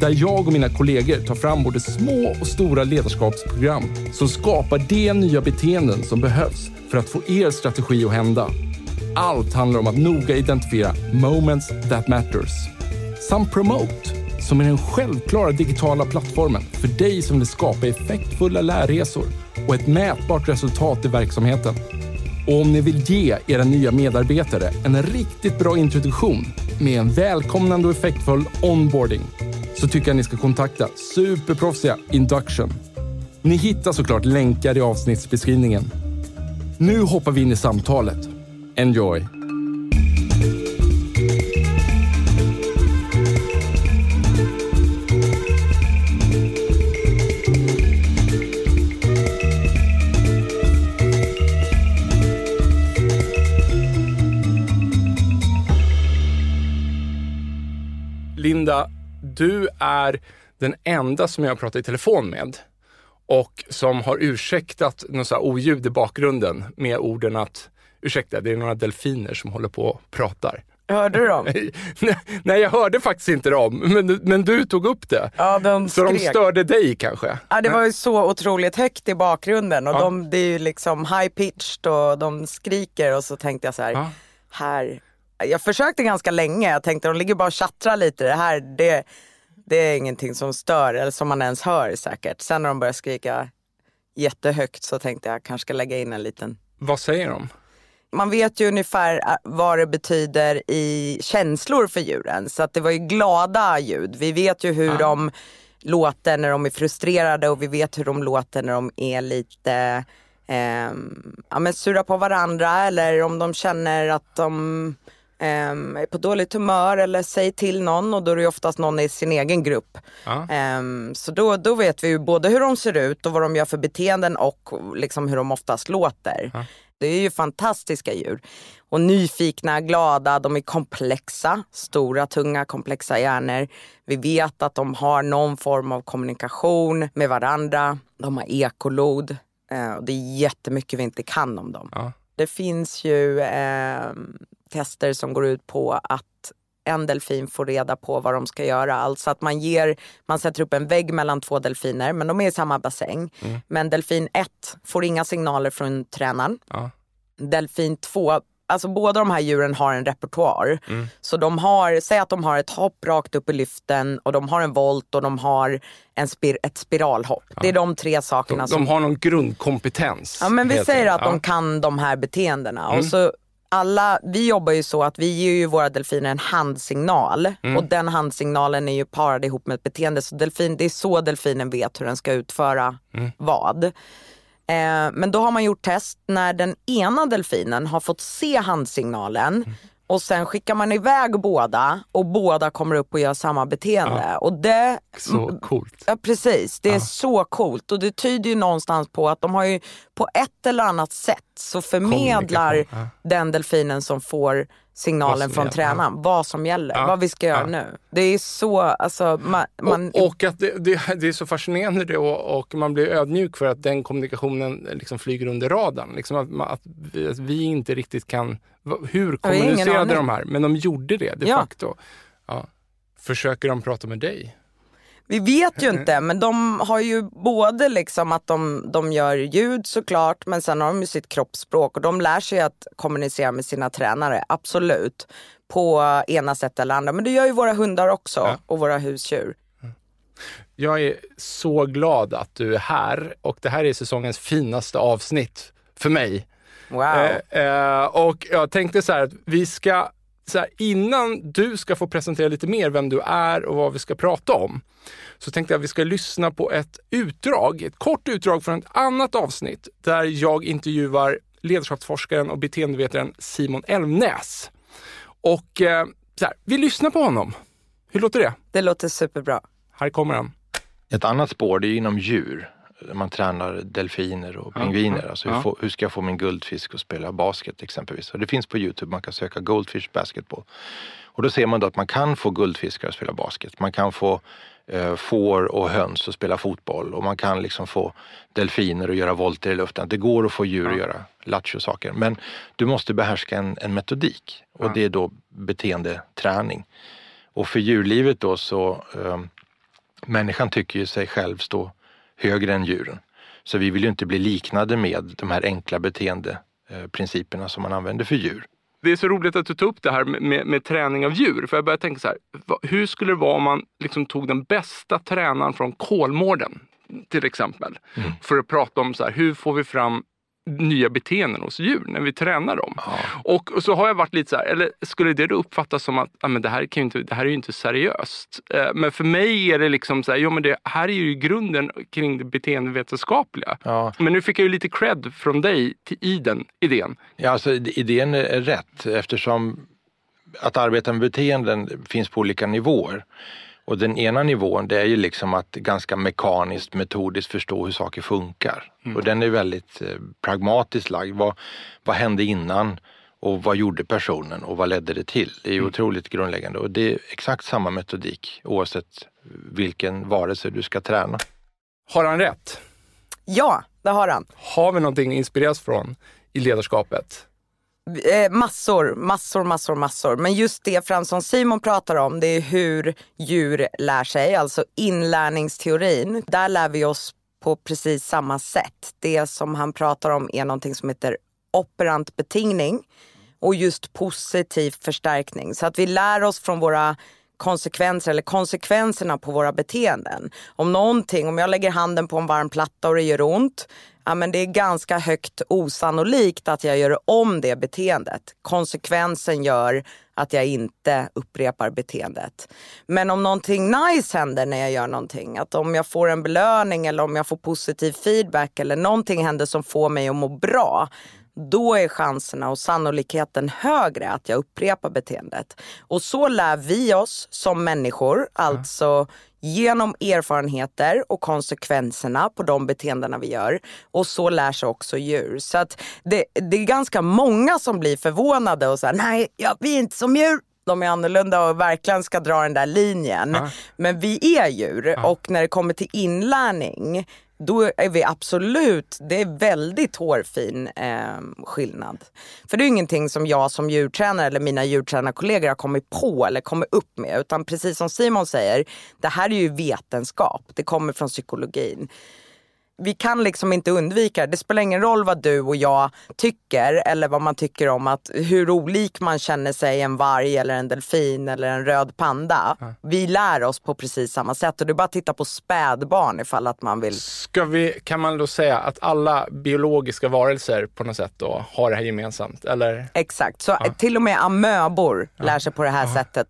där jag och mina kollegor tar fram både små och stora ledarskapsprogram som skapar de nya beteenden som behövs för att få er strategi att hända. Allt handlar om att noga identifiera moments that matters. Samt Promote, som är den självklara digitala plattformen för dig som vill skapa effektfulla lärresor och ett mätbart resultat i verksamheten. Och om ni vill ge era nya medarbetare en riktigt bra introduktion med en välkomnande och effektfull onboarding så tycker jag ni ska kontakta superproffsiga Induction. Ni hittar såklart länkar i avsnittsbeskrivningen. Nu hoppar vi in i samtalet. Enjoy! Linda, du är den enda som jag pratar i telefon med och som har ursäktat något oljud i bakgrunden med orden att ursäkta, det är några delfiner som håller på och pratar. Hörde du dem? Nej, jag hörde faktiskt inte dem, men, men du tog upp det. Ja, de Så de störde dig kanske? Ja, det var ju så otroligt högt i bakgrunden och Ja. de, det är ju liksom high pitched och de skriker och så tänkte jag så här, Ja. här. Jag försökte ganska länge, jag tänkte de ligger bara och tjattrar lite, det här det, det är ingenting som stör eller som man ens hör säkert. Sen när de började skrika jättehögt så tänkte jag kanske ska lägga in en liten Vad säger de? man vet ju ungefär äh, vad det betyder i känslor för djuren. Så att det var ju glada ljud. Vi vet ju hur de låter när de är frustrerade och vi vet hur de låter när de är lite ehm, ja, men sura på varandra eller om de känner att de ehm, är på dåligt humör eller säger till någon och då är det oftast någon i sin egen grupp. Ja. Ehm, så då, då vet vi ju både hur de ser ut och vad de gör för beteenden och liksom hur de oftast låter. Det är ju fantastiska djur. Och nyfikna, glada, de är komplexa. Stora, tunga, komplexa hjärnor. Vi vet att de har någon form av kommunikation med varandra. De har ekolod. Eh, och det är jättemycket vi inte kan om dem. Ja. Det finns ju eh, tester som går ut på att en delfin får reda på vad de ska göra. Alltså att man ger, man sätter upp en vägg mellan två delfiner men de är i samma bassäng. Men delfin 1 får inga signaler från tränaren. Ja. Delfin 2, alltså båda de här djuren har en repertoar. Så de har, säg att de har ett hopp rakt upp i lyften och de har en volt och de har en spir, ett spiralhopp. Det är de tre sakerna De, som de har någon grundkompetens. Ja men vi säger att enkelt. de kan de här beteendena. Och så alla, vi jobbar ju så att vi ger ju våra delfiner en handsignal. Och den handsignalen är ju parad ihop med ett beteende. Så delfin, det är så delfinen vet hur den ska utföra vad. Eh, men då har man gjort test när den ena delfinen har fått se handsignalen. Och sen skickar man iväg båda och båda kommer upp och gör samma beteende. Och det, Så coolt. Ja precis, det är så coolt. Och det tyder ju någonstans på att de har ju på ett eller annat sätt så förmedlar ja. den delfinen som får signalen från tränaren vad som gäller, Ja, vad vi ska göra ja. nu. Det är så, alltså man, man och, och att det, det, det är så fascinerande det och, och man blir ödmjuk för att den kommunikationen liksom flyger under radarn. Liksom att, att, vi, att vi inte riktigt kan... Hur kommunicerade de här? Men de gjorde det de Ja. facto. Ja. Försöker de prata med dig? Vi vet ju inte, men de har ju både liksom att de, de gör ljud såklart, men sen har de ju sitt kroppsspråk och de lär sig att kommunicera med sina tränare, absolut. På ena sättet eller andra. Men det gör ju våra hundar också Ja. och våra husdjur. Jag är så glad att du är här och det här är säsongens finaste avsnitt för mig. Wow. Eh, eh, och jag tänkte så här att vi ska, så här, innan du ska få presentera lite mer vem du är och vad vi ska prata om, så tänkte jag att vi ska lyssna på ett utdrag, ett kort utdrag från ett annat avsnitt där jag intervjuar ledarskapsforskaren och beteendevetaren Simon Elmnäs. Och eh, så här, vi lyssnar på honom. Hur låter det? Det låter superbra. Här kommer han. Ett annat spår det är inom djur. Man tränar delfiner och pingviner. Ja, alltså hur, får, hur, ska jag få min guldfisk att spela basket exempelvis? Och det finns på Youtube, man kan söka Goldfish Basketball. Och då ser man då att man kan få guldfiskar att spela basket. Man kan få eh, får och höns att spela fotboll och man kan liksom få delfiner att göra volter i luften. Det går att få djur ja. att göra lattjo-saker. Men du måste behärska en, en metodik och ja. det är då beteendeträning. Och för djurlivet då så, eh, människan tycker ju sig själv stå högre än djuren. Så vi vill ju inte bli liknade med de här enkla beteendeprinciperna som man använder för djur. Det är så roligt att du tog upp det här med, med, med träning av djur. För jag börjar tänka så här, hur skulle det vara om man liksom tog den bästa tränaren från Kolmården till exempel. Mm. För att prata om så här, hur får vi fram nya beteenden hos djur när vi tränar dem. Ja. Och, och, så har jag varit lite så här, eller skulle det då uppfattas som att ah, men det, här kan inte, det här är ju inte seriöst. Eh, men för mig är det liksom så här, jo men det här är ju grunden kring det beteendevetenskapliga. Ja. Men nu fick jag ju lite cred från dig till, i den idén. Ja, alltså idén är rätt eftersom att arbeta med beteenden finns på olika nivåer. Och den ena nivån det är ju liksom att ganska mekaniskt, metodiskt förstå hur saker funkar. Mm. Och den är väldigt eh, pragmatiskt lagd. Vad, vad hände innan? Och vad gjorde personen och vad ledde det till? Det är ju mm. otroligt grundläggande och det är exakt samma metodik oavsett vilken varelse du ska träna. Har han rätt? Ja, det har han. Har vi någonting att inspireras från i ledarskapet? Eh, massor, massor, massor, massor. Men just det Fransson som Simon pratar om, det är hur djur lär sig, alltså inlärningsteorin. Där lär vi oss på precis samma sätt. Det som han pratar om är någonting som heter operant betingning och just positiv förstärkning. Så att vi lär oss från våra konsekvenser eller konsekvenserna på våra beteenden. Om någonting, om jag lägger handen på en varm platta och det gör ont, ja, men det är ganska högt osannolikt att jag gör om det beteendet. Konsekvensen gör att jag inte upprepar beteendet. Men om någonting nice händer när jag gör någonting, att om jag får en belöning eller om jag får positiv feedback eller någonting händer som får mig att må bra, då är chanserna och sannolikheten högre att jag upprepar beteendet. Och så lär vi oss som människor, alltså genom erfarenheter och konsekvenserna på de beteendena vi gör. Och så lär sig också djur. Så att det, det är ganska många som blir förvånade och säger nej, ja, vi är inte som djur. De är annorlunda och verkligen ska dra den där linjen. Ja. Men vi är djur ja. och när det kommer till inlärning då är vi absolut, det är väldigt hårfin eh, skillnad. För det är ingenting som jag som djurtränare eller mina djurtränarkollegor har kommit på eller kommit upp med. Utan precis som Simon säger, det här är ju vetenskap. Det kommer från psykologin vi kan liksom inte undvika det. Det spelar ingen roll vad du och jag tycker eller vad man tycker om att hur olik man känner sig en varg eller en delfin eller en röd panda. Ja. Vi lär oss på precis samma sätt och det är bara att titta på spädbarn ifall att man vill. Ska vi, kan man då säga att alla biologiska varelser på något sätt då har det här gemensamt? Eller? Exakt, så ja. till och med amöbor ja. lär sig på det här sättet.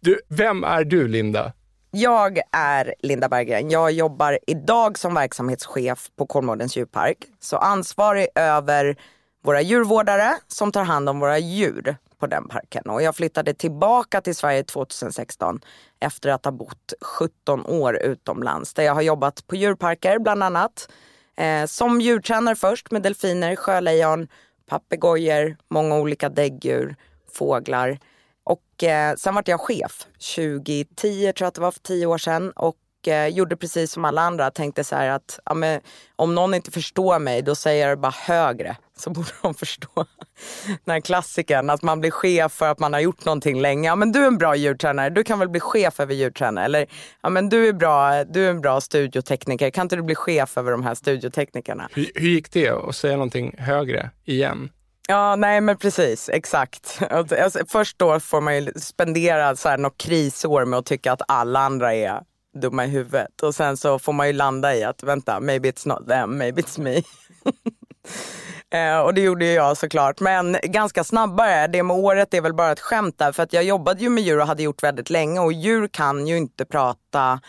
Du, vem är du Linda? Jag är Linda Berggren. Jag jobbar idag som verksamhetschef på Kolmårdens djurpark. Så ansvarig över våra djurvårdare som tar hand om våra djur på den parken. Och jag flyttade tillbaka till Sverige 2016 efter att ha bott 17 år utomlands. Där jag har jobbat på djurparker bland annat. Eh, som djurtränare först med delfiner, sjölejon, papegojor, många olika däggdjur, fåglar. Och eh, sen vart jag chef 2010, tror jag att det var för tio år sedan. Och eh, gjorde precis som alla andra. Tänkte så här att ja, men, om någon inte förstår mig då säger jag det bara högre. Så borde de förstå. Den här klassikern att man blir chef för att man har gjort någonting länge. Ja men du är en bra djurtränare, du kan väl bli chef över djurtränare. Eller ja men du är, bra, du är en bra studiotekniker, kan inte du bli chef över de här studioteknikerna? Hur, hur gick det att säga någonting högre igen? Ja, nej men precis, exakt. Alltså, först då får man ju spendera så här något krisår med att tycka att alla andra är dumma i huvudet. Och sen så får man ju landa i att vänta, maybe it's not them, maybe it's me. eh, och det gjorde ju jag såklart. Men ganska snabbare, det med året är väl bara ett skämt där. För att jag jobbade ju med djur och hade gjort väldigt länge och djur kan ju inte prata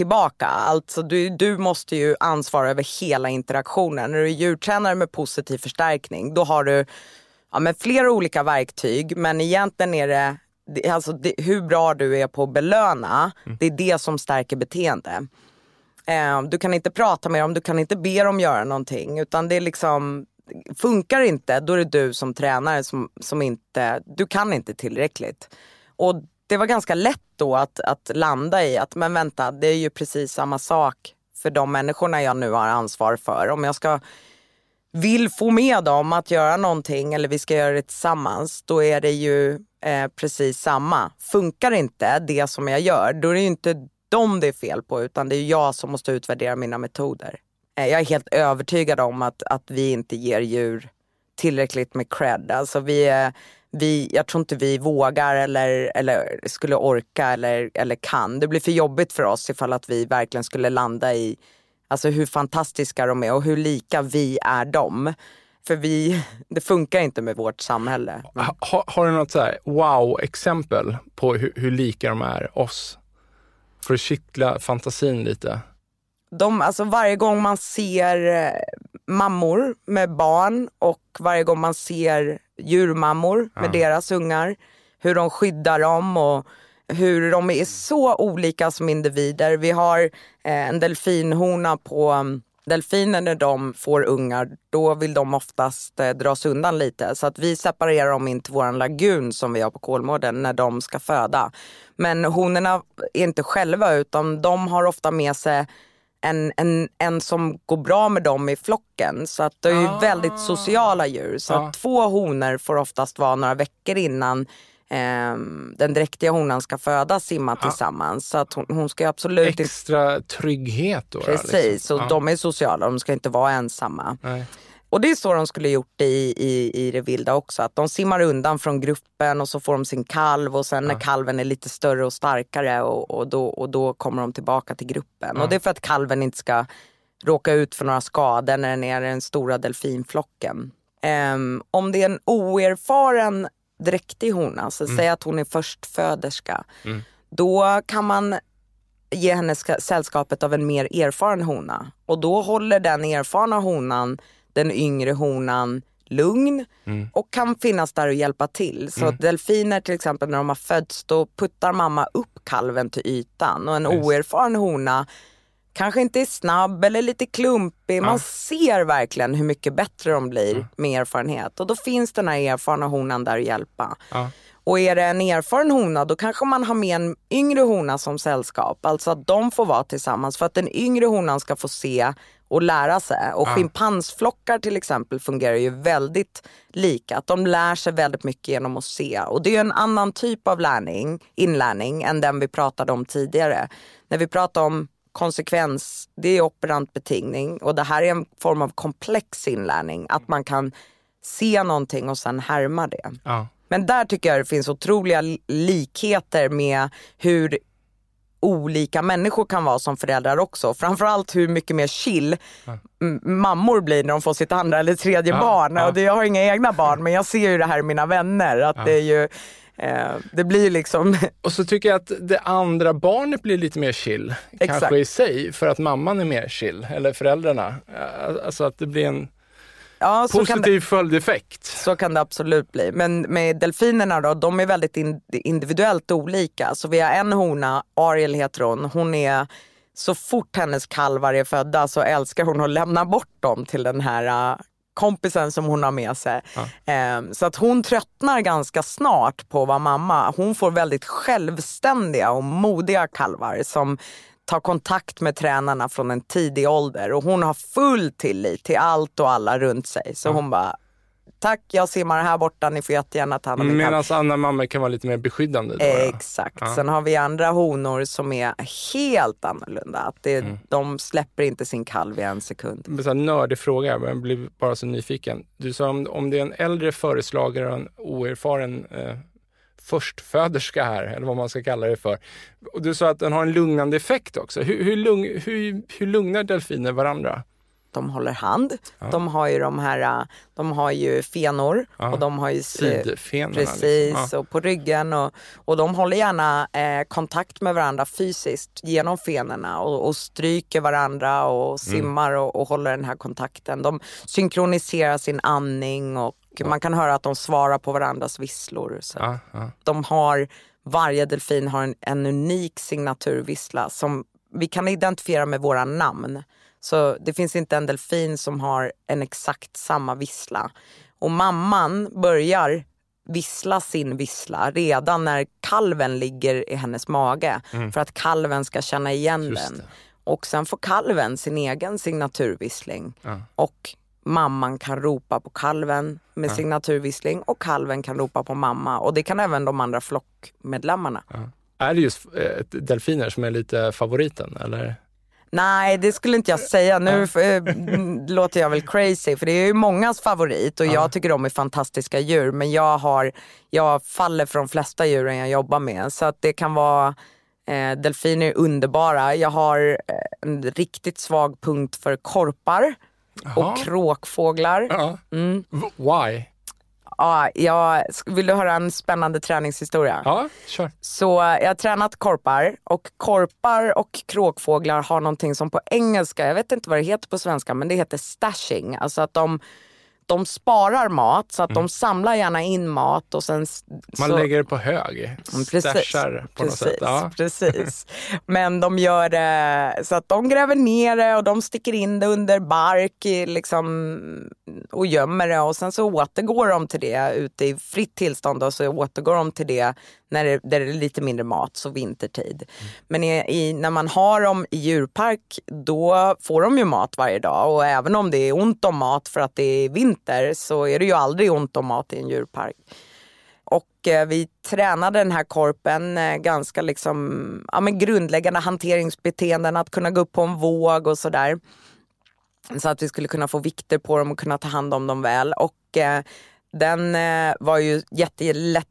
tillbaka. Alltså du, du måste ju ansvara över hela interaktionen. När du är djurtränare med positiv förstärkning då har du ja, men flera olika verktyg men egentligen är det alltså det, hur bra du är på att belöna, mm. det är det som stärker beteende. Eh, du kan inte prata med dem, du kan inte be dem göra någonting utan det är liksom Funkar inte, då är det du som tränare som, som inte, du kan inte tillräckligt. Och det var ganska lätt då att, att landa i att, men vänta, det är ju precis samma sak för de människorna jag nu har ansvar för. Om jag ska vill få med dem att göra någonting eller vi ska göra det tillsammans, då är det ju eh, precis samma. Funkar inte det som jag gör, då är det ju inte dem det är fel på utan det är jag som måste utvärdera mina metoder. Eh, jag är helt övertygad om att, att vi inte ger djur tillräckligt med cred. Alltså vi är, vi, jag tror inte vi vågar eller, eller skulle orka eller, eller kan. Det blir för jobbigt för oss ifall att vi verkligen skulle landa i alltså hur fantastiska de är och hur lika vi är dem. För vi, det funkar inte med vårt samhälle. Ha, har du något wow-exempel på hur, hur lika de är oss? För att kittla fantasin lite. De, alltså varje gång man ser eh, mammor med barn och varje gång man ser djurmammor med ja. deras ungar, hur de skyddar dem och hur de är så olika som individer. Vi har eh, en delfinhona på mm, delfiner när de får ungar, då vill de oftast eh, dras undan lite. Så att vi separerar dem in till vår lagun som vi har på Kolmården när de ska föda. Men honorna är inte själva utan de har ofta med sig en, en, en som går bra med dem i flocken. Så att det är ju ah. väldigt sociala djur. Så ah. att två honor får oftast vara några veckor innan eh, den dräktiga honan ska föda simma ah. tillsammans. Så att hon, hon ska absolut Extra trygghet då? Precis, liksom. och de är sociala, de ska inte vara ensamma. Nej. Och det är så de skulle gjort i, i, i det vilda också. Att de simmar undan från gruppen och så får de sin kalv och sen ja. när kalven är lite större och starkare och, och, då, och då kommer de tillbaka till gruppen. Ja. Och det är för att kalven inte ska råka ut för några skador när den är i den stora delfinflocken. Um, om det är en oerfaren dräktig hona, så mm. säg att hon är förstföderska. Mm. Då kan man ge henne sällskapet av en mer erfaren hona. Och då håller den erfarna honan den yngre honan lugn mm. och kan finnas där och hjälpa till. Så mm. delfiner till exempel när de har fötts då puttar mamma upp kalven till ytan och en yes. oerfaren hona kanske inte är snabb eller lite klumpig. Ja. Man ser verkligen hur mycket bättre de blir ja. med erfarenhet och då finns den här erfarna honan där att hjälpa. Ja. Och är det en erfaren hona då kanske man har med en yngre hona som sällskap. Alltså att de får vara tillsammans för att den yngre honan ska få se och lära sig. Och ja. schimpansflockar till exempel fungerar ju väldigt lika. Att de lär sig väldigt mycket genom att se. Och det är en annan typ av lärning, inlärning än den vi pratade om tidigare. När vi pratar om konsekvens, det är operant betingning och det här är en form av komplex inlärning. Att man kan se någonting och sen härma det. Ja. Men där tycker jag det finns otroliga likheter med hur olika människor kan vara som föräldrar också. Framförallt hur mycket mer chill ja. mammor blir när de får sitt andra eller tredje ja, barn. Ja. Och det, jag har inga egna barn men jag ser ju det här i mina vänner. Att det är ju eh, det blir liksom... Och så tycker jag att det andra barnet blir lite mer chill, Exakt. kanske i sig, för att mamman är mer chill, eller föräldrarna. Alltså att det blir en Ja, Positiv det, följdeffekt. Så kan det absolut bli. Men med delfinerna då, de är väldigt in, individuellt olika. Så vi har en hona, Ariel heter hon, hon är så fort hennes kalvar är födda så älskar hon att lämna bort dem till den här uh, kompisen som hon har med sig. Ja. Um, så att hon tröttnar ganska snart på att vara mamma. Hon får väldigt självständiga och modiga kalvar som ta kontakt med tränarna från en tidig ålder och hon har full tillit till allt och alla runt sig. Så ja. hon bara, tack jag simmar här borta, ni får jättegärna ta hand om Medan andra mammor kan vara lite mer beskyddande? Då, Exakt. Ja. Sen har vi andra honor som är helt annorlunda. Att det, mm. De släpper inte sin kalv i en sekund. En nördig fråga, men jag blir bara så nyfiken. Du sa om, om det är en äldre föreslagare och en oerfaren eh, förstföderska här, eller vad man ska kalla det för. Och du sa att den har en lugnande effekt också. Hur, hur, lugn, hur, hur lugnar delfiner varandra? De håller hand. Ja. De har ju de här, de har ju fenor ja. och de har ju Sidfenorna. Precis, liksom. ja. och på ryggen och, och de håller gärna eh, kontakt med varandra fysiskt genom fenorna och, och stryker varandra och mm. simmar mm. och, och, håller den här kontakten. De synkroniserar sin andning och man kan höra att de svarar på varandras visslor. Så. De har, varje delfin har en, en unik signaturvissla som vi kan identifiera med våra namn. Så det finns inte en delfin som har en exakt samma vissla. Och mamman börjar vissla sin vissla redan när kalven ligger i hennes mage för att kalven ska känna igen Just den. det. Och sen får kalven sin egen signaturvissling. Och mamman kan ropa på kalven med signaturvissling och kalven kan ropa på mamma. Och det kan även de andra flockmedlemmarna. Är det just eh, delfiner som är lite favoriten eller? Nej, det skulle inte jag säga. Nu eh, låter jag väl crazy, för det är ju mångas favorit och jag tycker de är fantastiska djur. Men jag, har, jag faller för de flesta djuren jag jobbar med. Så att det kan vara, eh, delfiner är underbara. Jag har eh, en riktigt svag punkt för korpar och kråkfåglar. Ja. Mm. Why? Ja, jag, vill du höra en spännande träningshistoria? Ja, kör. Så jag har tränat korpar och korpar och kråkfåglar har någonting som på engelska, jag vet inte vad det heter på svenska, men det heter stashing. Alltså att de, de sparar mat så att de samlar gärna in mat och sen... s- Man så, lägger det på hög. Mm, Precis, Stashar på något precis, sätt. Ja. precis. Men de gör det så att de gräver ner det och de sticker in det under bark liksom, och gömmer det och sen så återgår de till det ute i fritt tillstånd och så återgår de till det när det, där det är lite mindre mat, så vintertid. Men i, i, när man har dem i djurpark då får de ju mat varje dag och även om det är ont om mat för att det är vinter så är det ju aldrig ont om mat i en djurpark. Och eh, vi tränade den här korpen eh, ganska liksom, ja, men grundläggande hanteringsbeteenden, att kunna gå upp på en våg och sådär. Så att vi skulle kunna få vikter på dem och kunna ta hand om dem väl. Och eh, den eh, var ju jättelätt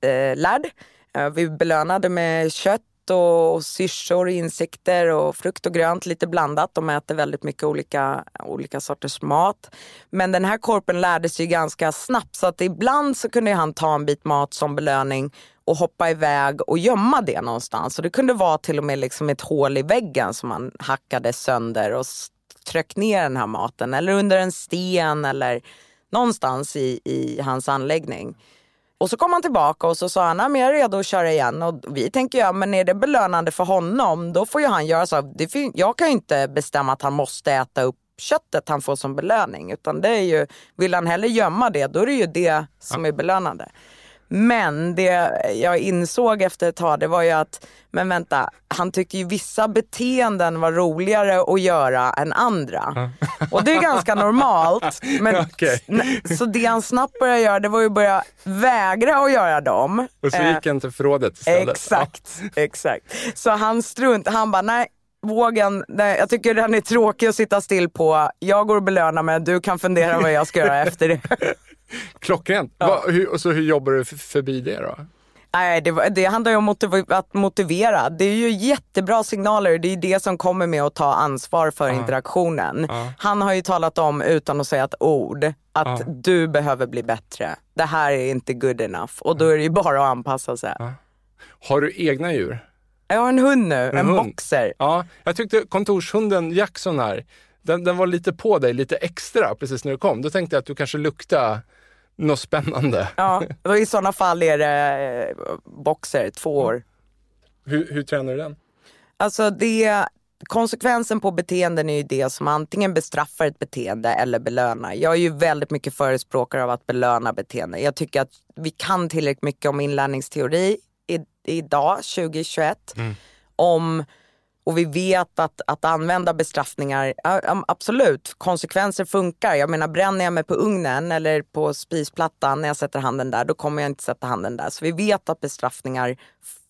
eh, lärd. Eh, vi belönade med kött och, syrsor, insekter och frukt och grönt lite blandat. De äter väldigt mycket olika, olika sorters mat. Men den här korpen lärde sig ganska snabbt så att ibland så kunde han ta en bit mat som belöning och hoppa iväg och gömma det någonstans. Och det kunde vara till och med liksom ett hål i väggen som man hackade sönder och tryck ner den här maten. Eller under en sten eller någonstans i, i hans anläggning. Och så kom han tillbaka och så sa han, "Nej, men jag är redo att köra igen. Och vi tänker, ja men är det belönande för honom, då får ju han göra så. Det fin- jag kan ju inte bestämma att han måste äta upp köttet han får som belöning. Utan det är ju, vill han hellre gömma det, då är det ju det som är belönande. Men det jag insåg efter ett tag, det var ju att, men vänta, han tyckte ju vissa beteenden var roligare att göra än andra. Och det är ganska normalt. Men, n- Så det han snabbt började göra, det var ju att börja vägra att göra dem. Och så Eh, gick han till förrådet istället. Exakt, exakt. Så han strunt, han bara nej, vågen, nej, jag tycker den är tråkig att sitta still på. Jag går och belönar mig, du kan fundera vad jag ska göra efter det. Klockrent. Hur, och så hur jobbar du förbi det då? Nej, det, det handlar ju om motiv- att motivera. Det är ju jättebra signaler. Det är det som kommer med att ta ansvar för interaktionen. Han har ju talat om, utan att säga ett ord, att du behöver bli bättre. Det här är inte good enough. Och då är det ju bara att anpassa sig. Har du egna djur? Jag har en hund nu, en, hund. boxer. Ja, jag tyckte kontorshunden Jackson här, den, den var lite på dig lite extra precis när du kom. Då tänkte jag att du kanske luktade något spännande. Ja, och i sådana fall är det eh, boxer, två år. Hur, hur tränar du den? Alltså det, konsekvensen på beteenden är ju det som antingen bestraffar ett beteende eller belönar. Jag är ju väldigt mycket förespråkare av att belöna beteende. Jag tycker att vi kan tillräckligt mycket om inlärningsteori i, idag, 2021. Om, och vi vet att, att använda bestraffningar, ja, ja, absolut, konsekvenser funkar. Jag menar bränner jag mig på ugnen eller på spisplattan när jag sätter handen där, då kommer jag inte sätta handen där. Så vi vet att bestraffningar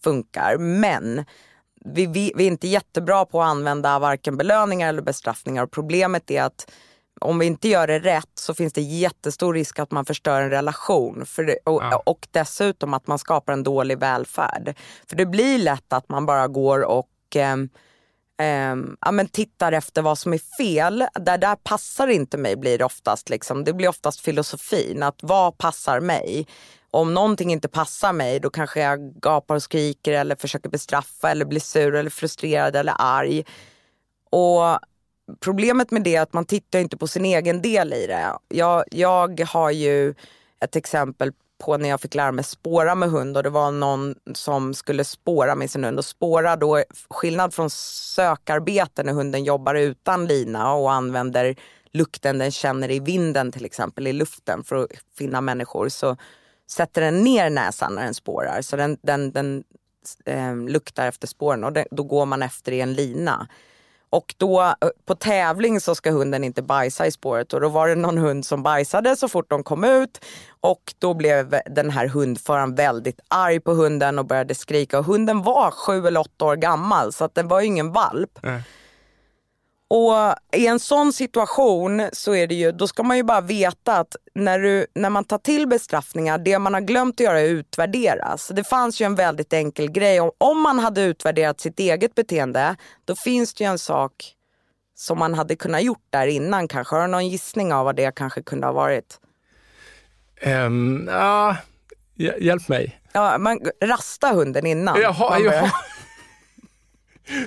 funkar. Men vi, vi, vi är inte jättebra på att använda varken belöningar eller bestraffningar. Och problemet är att om vi inte gör det rätt så finns det jättestor risk att man förstör en relation. För det, och, och dessutom att man skapar en dålig välfärd. För det blir lätt att man bara går och och eh, ja, men tittar efter vad som är fel. Där, där passar inte mig blir det oftast. Liksom. Det blir oftast filosofin. Att vad passar mig? Om någonting inte passar mig då kanske jag gapar och skriker eller försöker bestraffa eller blir sur eller frustrerad eller arg. Och problemet med det är att man tittar inte på sin egen del i det. Jag, jag har ju ett exempel på när jag fick lära mig spåra med hund och det var någon som skulle spåra med sin hund. Och spåra då, skillnad från sökarbete när hunden jobbar utan lina och använder lukten den känner i vinden till exempel, i luften för att finna människor så sätter den ner näsan när den spårar. Så den, den, den eh, luktar efter spåren och det, då går man efter i en lina. Och då eh, på tävling så ska hunden inte bajsa i spåret och då var det någon hund som bajsade så fort de kom ut och då blev den här hundföraren väldigt arg på hunden och började skrika och hunden var sju eller åtta år gammal så att den var ju ingen valp. Mm. Och i en sån situation så är det ju, då ska man ju bara veta att när, du, när man tar till bestraffningar, det man har glömt att göra är utvärderas. Det fanns ju en väldigt enkel grej. Om, om man hade utvärderat sitt eget beteende, då finns det ju en sak som man hade kunnat gjort där innan kanske. Har du någon gissning av vad det kanske kunde ha varit? Um, ja, hjälp mig. Ja, man rasta hunden innan. Jaha, jaha.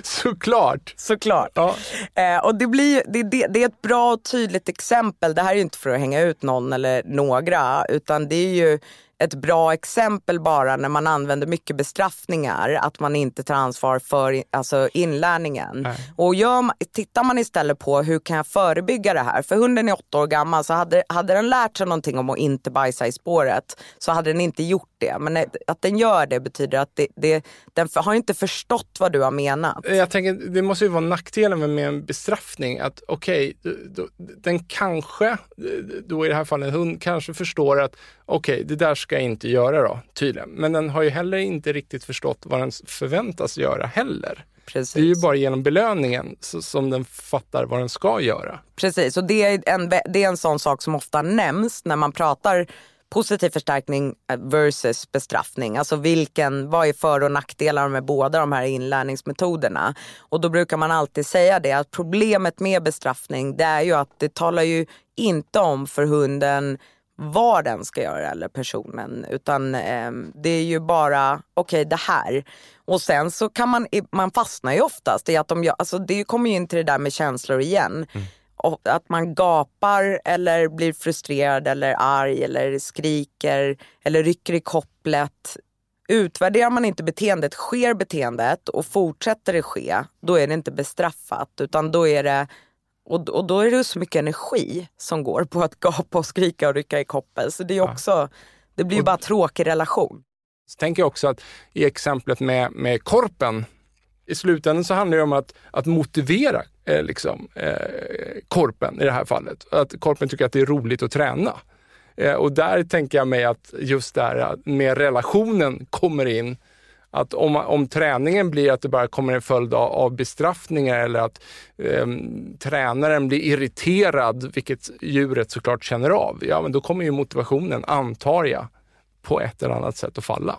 Såklart! Såklart. Ja. Eh, och det, blir, det, det, det, är ett bra och tydligt exempel. Det här är ju inte för att hänga ut någon eller några utan det är ju ett bra exempel bara när man använder mycket bestraffningar, att man inte tar ansvar för alltså, inlärningen. Nej. Och gör, tittar man istället på hur kan jag förebygga det här? För hunden är åtta år gammal så hade, hade den lärt sig någonting om att inte bajsa i spåret så hade den inte gjort det. Men att den gör det betyder att det, det, den har inte förstått vad du har menat. Jag tänker, det måste ju vara nackdelen med en bestraffning. Att okej, okay, den kanske, då i det här fallet en hund, kanske förstår att okej, okay, det där ska jag inte göra då, tydligen. Men den har ju heller inte riktigt förstått vad den förväntas göra heller. Precis. Det är ju bara genom belöningen som den fattar vad den ska göra. Precis, och det är en, det är en sån sak som ofta nämns när man pratar positiv förstärkning versus bestraffning. Alltså vilken, vad är för och nackdelar med båda de här inlärningsmetoderna? Och då brukar man alltid säga det att problemet med bestraffning det är ju att det talar ju inte om för hunden vad den ska göra eller personen utan eh, det är ju bara okej okay, det här. Och sen så kan man, man fastnar ju oftast i att de gör, alltså det kommer ju in till det där med känslor igen. Mm. Och att man gapar eller blir frustrerad eller arg eller skriker eller rycker i kopplet. Utvärderar man inte beteendet, sker beteendet och fortsätter det ske, då är det inte bestraffat utan då är det och, och då är det så mycket energi som går på att gapa och skrika och rycka i koppel. Så det är också, ja. det blir ju bara tråkig relation. Så tänker jag också att i exemplet med, med korpen, i slutändan så handlar det om att, att motivera eh, liksom, eh, korpen i det här fallet. Att korpen tycker att det är roligt att träna. Eh, och där tänker jag mig att just där med relationen kommer in att om, om träningen blir att det bara kommer en följd av, av bestraffningar eller att eh, tränaren blir irriterad, vilket djuret såklart känner av, ja men då kommer ju motivationen, antar jag, på ett eller annat sätt att falla.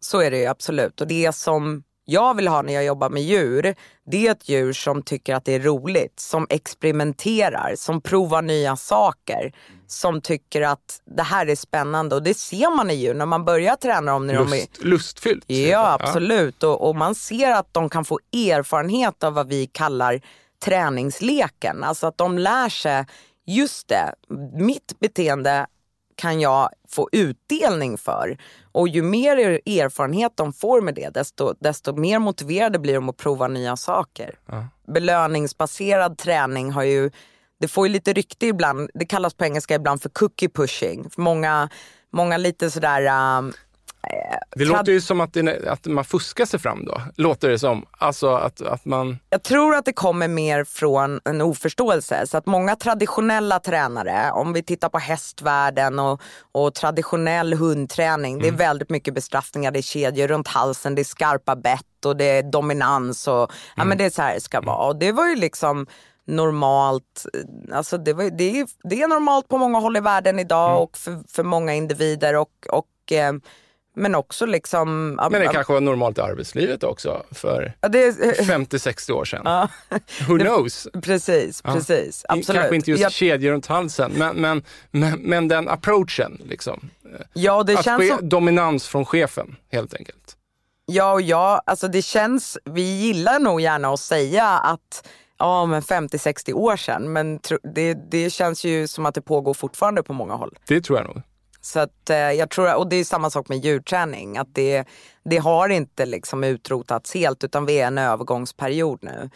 Så är det ju absolut och det som jag vill ha när jag jobbar med djur, det är ett djur som tycker att det är roligt, som experimenterar, som provar nya saker, som tycker att det här är spännande och det ser man i djur när man börjar träna dem. När Lust, de är... Lustfyllt. Ja, absolut. Ja. Och, och, man ser att de kan få erfarenhet av vad vi kallar träningsleken. Alltså att de lär sig, just det, mitt beteende kan jag få utdelning för. Och ju mer erfarenhet de får med det, desto, desto mer motiverade blir de att prova nya saker. Ja. Belöningsbaserad träning har ju, det får ju lite rykte ibland, det kallas på engelska ibland för cookie pushing. För många, många lite sådär um, det låter ju som att, det, att man fuskar sig fram då, låter det som. Alltså att, att man... Jag tror att det kommer mer från en oförståelse. Så att många traditionella tränare, om vi tittar på hästvärlden och, och traditionell hundträning, mm. det är mm. väldigt mycket bestraffningar, det är kedjor runt halsen, det är skarpa bett och det är dominans och mm. ja men det är så här det ska vara. Och det var ju liksom normalt. Alltså det, var, det, är, det är normalt på många håll i världen idag mm. och för, för många individer och, och eh, men också liksom... Men det kanske var normalt i arbetslivet också för ja, 50-60 år sedan. Ja. Who knows? Precis, precis. Ja. Absolut. Kanske inte just jag... kedjor runt halsen, men, men, men, men den approachen. Liksom. Ja, det Att känns som... Dominans från chefen, helt enkelt. Ja, och ja, alltså det känns, vi gillar nog gärna att säga att ja, men 50-60 år sedan. Men det, det känns ju som att det pågår fortfarande på många håll. Det tror jag nog. Så att, eh, jag tror, och det är samma sak med djurträning. Att det, det har inte liksom utrotats helt utan vi är i en övergångsperiod nu.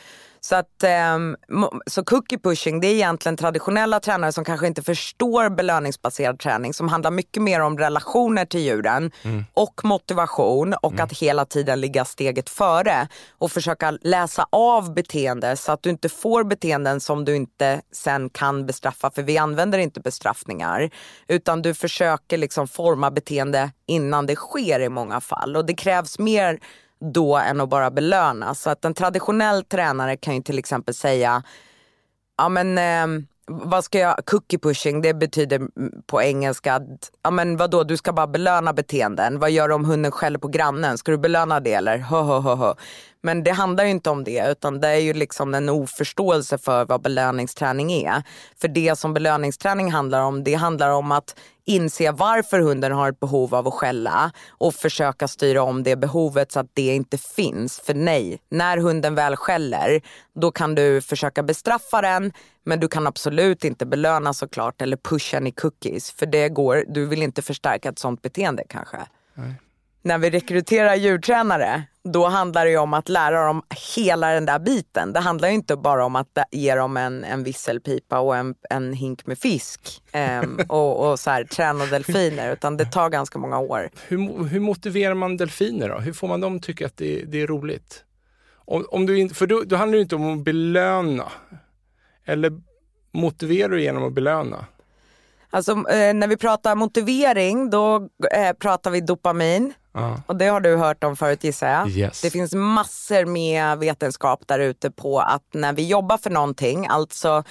Så, att, ehm, så cookie pushing det är egentligen traditionella tränare som kanske inte förstår belöningsbaserad träning som handlar mycket mer om relationer till djuren mm. och motivation och mm. att hela tiden ligga steget före och försöka läsa av beteende så att du inte får beteenden som du inte sen kan bestraffa för vi använder inte bestraffningar utan du försöker liksom forma beteende innan det sker i många fall och det krävs mer då än att bara belöna. Så att en traditionell tränare kan ju till exempel säga, ja men eh, vad ska jag, cookie pushing det betyder på engelska att, ja men vadå du ska bara belöna beteenden. Vad gör du om hunden skäller på grannen? Ska du belöna det eller? Hö, hö, hö, hö. Men det handlar ju inte om det utan det är ju liksom en oförståelse för vad belöningsträning är. För det som belöningsträning handlar om, det handlar om att inse varför hunden har ett behov av att skälla och försöka styra om det behovet så att det inte finns. För nej, när hunden väl skäller, då kan du försöka bestraffa den men du kan absolut inte belöna såklart eller pusha den i cookies. För det går, du vill inte förstärka ett sånt beteende kanske. Nej när vi rekryterar djurtränare, då handlar det om att lära dem hela den där biten. Det handlar inte bara om att ge dem en, en visselpipa och en, en hink med fisk um, och, och så här, träna delfiner, utan det tar ganska många år. Hur, hur motiverar man delfiner då? Hur får man dem att tycka att det, det är roligt? Om, om du inte, för då, då handlar det inte om att belöna. Eller motiverar du genom att belöna? Alltså eh, när vi pratar motivering, då eh, pratar vi dopamin. Uh. Och det har du hört om förut gissar jag. Yes. Det finns massor med vetenskap där ute på att när vi jobbar för någonting, alltså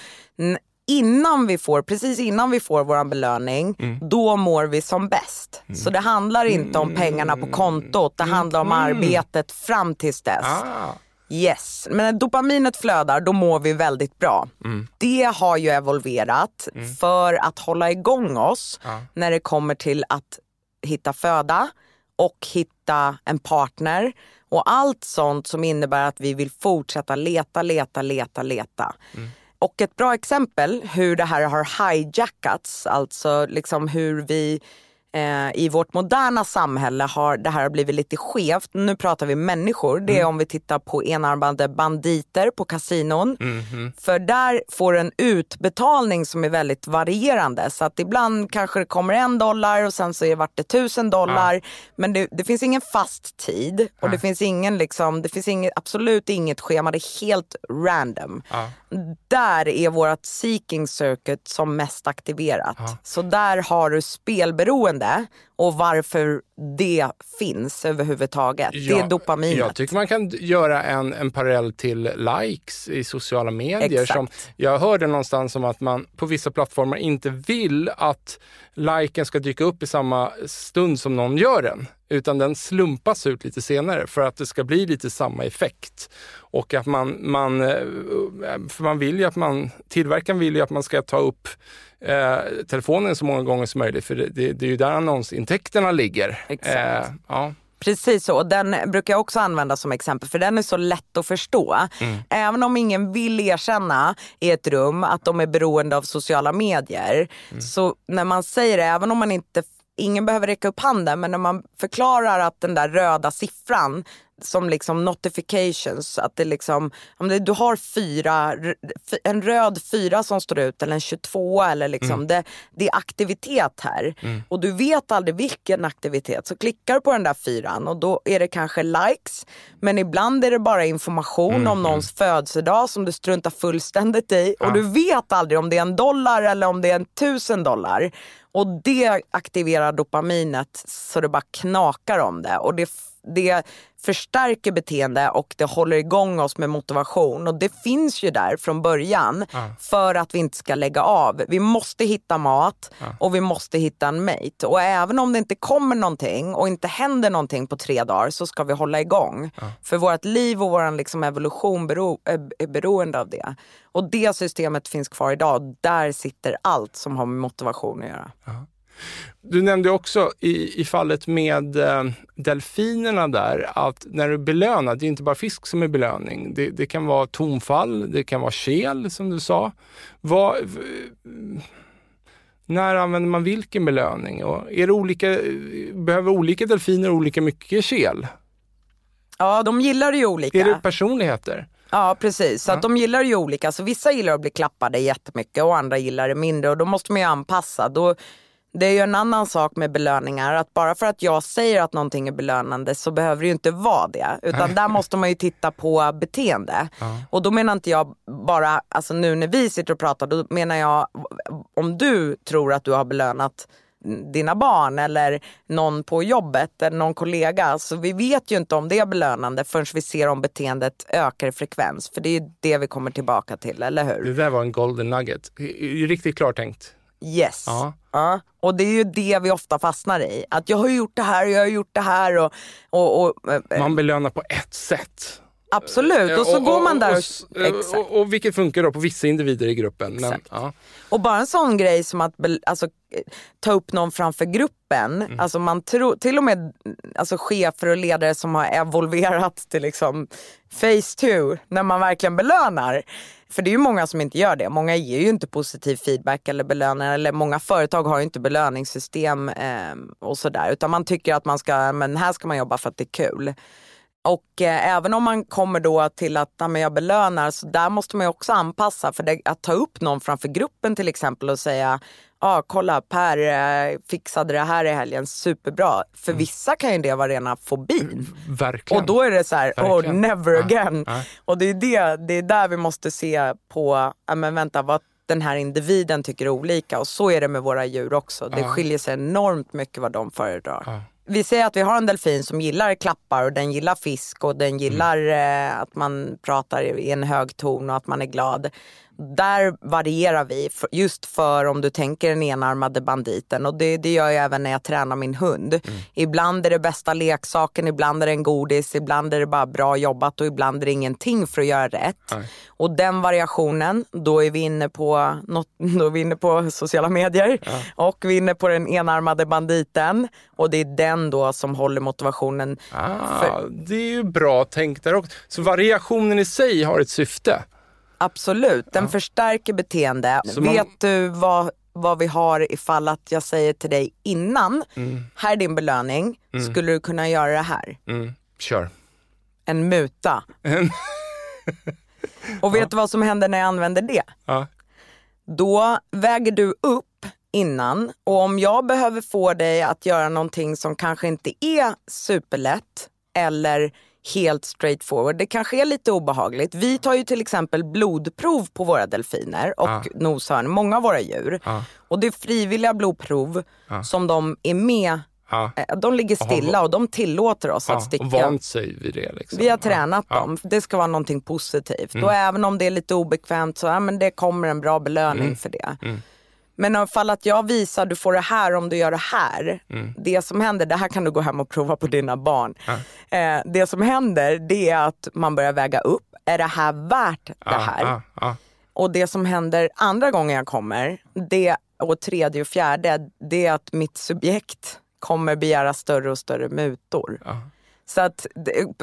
innan vi får, precis innan vi får vår belöning, mm. då mår vi som bäst. Mm. Så det handlar inte om pengarna på kontot, det handlar om mm. arbetet fram tills dess. Ah. Yes, men när dopaminet flödar då mår vi väldigt bra. Mm. Det har ju evolverat mm. för att hålla igång oss ja. när det kommer till att hitta föda och hitta en partner och allt sånt som innebär att vi vill fortsätta leta, leta, leta, leta. Mm. Och ett bra exempel hur det här har hijackats, alltså liksom hur vi eh, i vårt moderna samhälle har det här blivit lite skevt. Nu pratar vi människor. Det är mm. om vi tittar på enarmade banditer på kasinon. Mm. För där får du en utbetalning som är väldigt varierande. Så att ibland kanske det kommer en dollar och sen så är vart det tusen dollar. Ja. Men det, det, finns ingen fast tid och ja. det finns ingen liksom, det finns inget, absolut inget schema. Det är helt random. Ja. Där är vårt seeking circuit som mest aktiverat. Så där har du spelberoende beteende och varför det finns överhuvudtaget. Ja, det är dopaminet. Jag tycker man kan göra en, en parallell till likes i sociala medier. Som jag hörde någonstans om att man på vissa plattformar inte vill att liken ska dyka upp i samma stund som någon gör den. Utan den slumpas ut lite senare för att det ska bli lite samma effekt. Och att man, man, eh, för man vill ju att man, tillverkaren vill ju att man ska ta upp eh, telefonen så många gånger som möjligt för det, det, det är ju där annonsintäkterna ligger. Exakt. Eh, ja. Precis så, den brukar jag också använda som exempel för den är så lätt att förstå. Mm. Även om ingen vill erkänna i ett rum att de är beroende av sociala medier. Mm. Så när man säger det, även om man inte ingen behöver räcka upp handen men när man förklarar att den där röda siffran som liksom notifications, att det liksom, om det, du har fyra, en röd fyra som står ut eller en 22 eller liksom, mm. det, det är aktivitet här. Mm. Och du vet aldrig vilken aktivitet. Så klickar du på den där fyran och då är det kanske likes, men ibland är det bara information mm. om någons födelsedag som du struntar fullständigt i. Ja. Och du vet aldrig om det är en dollar eller om det är en tusen dollar. Och det aktiverar dopaminet så det bara knakar om det. Och det, det förstärker beteende och det håller igång oss med motivation. Och det finns ju där från början ja. för att vi inte ska lägga av. Vi måste hitta mat ja. och vi måste hitta en mate. Och även om det inte kommer någonting och inte händer någonting på tre dagar så ska vi hålla igång. Ja. För vårt liv och vår liksom evolution bero, är beroende av det. Och det systemet finns kvar idag. Där sitter allt som har med motivation att göra. Du nämnde också i, i fallet med eh, delfinerna där att när du belönar, det är inte bara fisk som är belöning. Det, det kan vara tonfall, det kan vara kel som du sa. Vad, när använder man vilken belöning? Och är det olika, behöver olika delfiner olika mycket kel? Ja, de gillar det ju olika. Är det personligheter? Ja precis, så ja. att de gillar ju olika. Så vissa gillar att bli klappade jättemycket och andra gillar det mindre och då måste man ju anpassa. Då, det är ju en annan sak med belöningar, att bara för att jag säger att någonting är belönande så behöver det ju inte vara det. Utan där måste man ju titta på beteende. Ja. Och då menar inte jag bara, alltså nu när vi sitter och pratar, då menar jag om du tror att du har belönat dina barn eller någon på jobbet eller någon kollega. Så vi vet ju inte om det är belönande förrän vi ser om beteendet ökar i frekvens. För det är ju det vi kommer tillbaka till, eller hur? Det där var en golden nugget. Riktigt klartänkt. Yes. Ja. ja. Och det är ju det vi ofta fastnar i. Att jag har gjort det här och jag har gjort det här. Och, och, och eh, Man belönar på ett sätt. Absolut, och så och, går man där och, och, och, vilket funkar då på vissa individer i gruppen. Men, ja. Och bara en sån grej som att alltså, ta upp någon framför gruppen. Mm. Alltså man tror, till och med alltså, chefer och ledare som har evolverat till liksom face two, när man verkligen belönar. För det är ju många som inte gör det. Många ger ju inte positiv feedback eller belönar. Eller många företag har ju inte belöningssystem eh, och sådär. Utan man tycker att man ska, men här ska man jobba för att det är kul. Och eh, även om man kommer då till att ja, jag belönar, så där måste man ju också anpassa. För det, att ta upp någon framför gruppen till exempel och säga, ja ah, kolla Per eh, fixade det här i helgen, superbra. För mm. vissa kan ju det vara rena fobin. Verkligen. Och då är det så här, oh never again. Ja. Och det är, det, det är där vi måste se på, ja men vänta vad den här individen tycker olika. Och så är det med våra djur också. Det skiljer sig enormt mycket vad de föredrar vi säger att vi har en delfin som gillar klappar och den gillar fisk och den gillar mm. eh, att man pratar i en hög ton och att man är glad där varierar vi just för om du tänker den enarmade banditen och det, det gör jag även när jag tränar min hund. Mm. Ibland är det bästa leksaken, ibland är det en godis, ibland är det bara bra jobbat och ibland är det ingenting för att göra rätt. Nej. Och den variationen, då är vi inne på, något, då är vi inne på sociala medier ja. och vi är inne på den enarmade banditen och det är den då som håller motivationen. Ah, för... Det är ju bra tänkt där också. Så variationen i sig har ett syfte? Absolut, den ja. förstärker beteende. man... Vet du vad, vad vi har ifall att jag säger till dig innan, mm. här är din belöning, mm. skulle du kunna göra det här? Mm. Kör. En muta. Och vet ja. du vad som händer när jag använder det? Ja. Då väger du upp innan och om jag behöver få dig att göra någonting som kanske inte är superlätt eller helt straight forward. Det kanske är lite obehagligt. Vi tar ju till exempel blodprov på våra delfiner och ah. noshörn, många av våra djur. Ah. Och det är frivilliga blodprov ah. som de är med eh, de ligger stilla och de tillåter oss att sticka. Och vant sig vid det. Liksom. Vi har tränat dem. Det ska vara någonting positivt. Mm. Och även om det är lite obekvämt så ja, men det kommer en bra belöning mm. för det. Mm. Men ifall att jag visar, du får det här om du gör det här. Mm. Det som händer, det här kan du gå hem och prova på dina barn. Ja. Eh, det som händer det är att man börjar väga upp, är det här värt det här? Ja, och det som händer andra gången jag kommer, det, och tredje och fjärde, det är att mitt subjekt kommer begära större och större mutor. Så att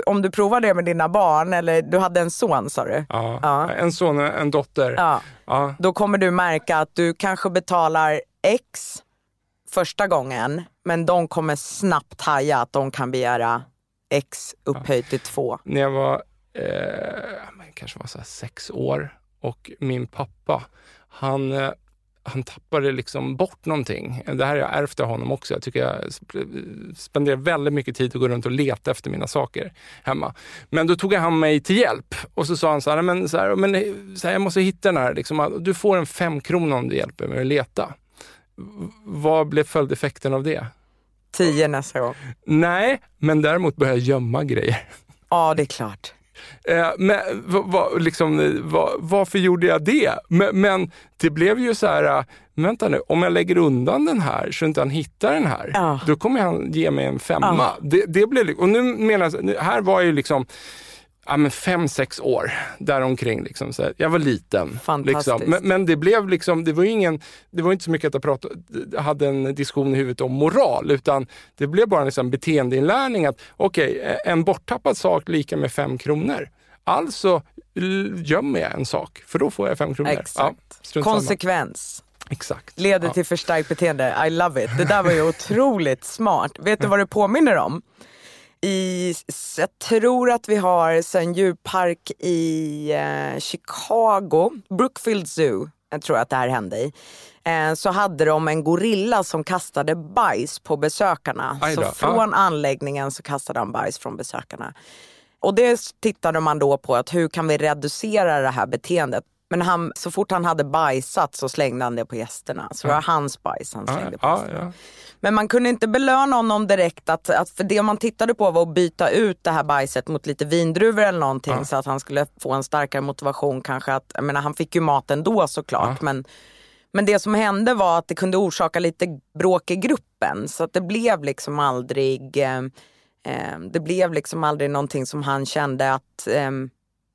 om du provar det med dina barn, eller du hade en son sa du? Ja, ja. en son och en dotter. Ja. ja. Då kommer du märka att du kanske betalar X första gången, men de kommer snabbt haja att de kan begära X upphöjt till 2. När jag var, eh, kanske var så sex år och min pappa, han eh, han tappade liksom bort någonting. Det här har jag ärvt av honom också. Jag tycker jag spenderar väldigt mycket tid att gå runt och leta efter mina saker hemma. Men då tog han mig till hjälp och så sa han så här, men, så här, men så här, jag måste hitta den här. Liksom, du får en femkrona om du hjälper mig att leta. Vad blev följdeffekten av det? Tio nästa gång. Nej, men däremot började jag gömma grejer. Ja, det är klart. Eh, men va, liksom, va, varför gjorde jag det? Men, men, det blev ju så här, äh, vänta nu, om jag lägger undan den här så inte han hittar den här, ja. då kommer han ge mig en femma. Ja. Det, det blev, och nu menar jag, här var ju liksom ja, men fem, sex år däromkring. Liksom. Så jag var liten. Fantastiskt. Liksom. Men, men, det blev liksom, det var ingen, det var inte så mycket att jag pratade, hade en diskussion i huvudet om moral, utan det blev bara en liksom beteendeinlärning att okej, okay, en borttappad sak lika med fem kronor. Alltså gömmer jag en sak, för då får jag fem kronor. Exakt. Ja, Konsekvens. Exakt. Leder ja. till förstärkt beteende. I love it. Det där var ju otroligt smart. Vet du vad det påminner om? I, jag tror att vi har en djurpark i eh, Chicago, Brookfield Zoo, jag tror att det här hände i. Eh, så hade de en gorilla som kastade bajs på besökarna. Så från ah. anläggningen så kastade han bajs från besökarna. Och det tittade man då på, att hur kan vi reducera det här beteendet? Men han, så fort han hade bajsat så slängde han det på gästerna. Så det var hans bajs han slängde på gästerna. Men man kunde inte belöna honom direkt. Att, att, för det man tittade på var att byta ut det här bajset mot lite vindruvor eller någonting. Så att han skulle få en starkare motivation kanske. Att, jag menar, han fick ju mat ändå såklart. Men, men det som hände var att det kunde orsaka lite bråk i gruppen. Så att det blev liksom aldrig eh, eh, det blev liksom aldrig någonting som han kände att eh,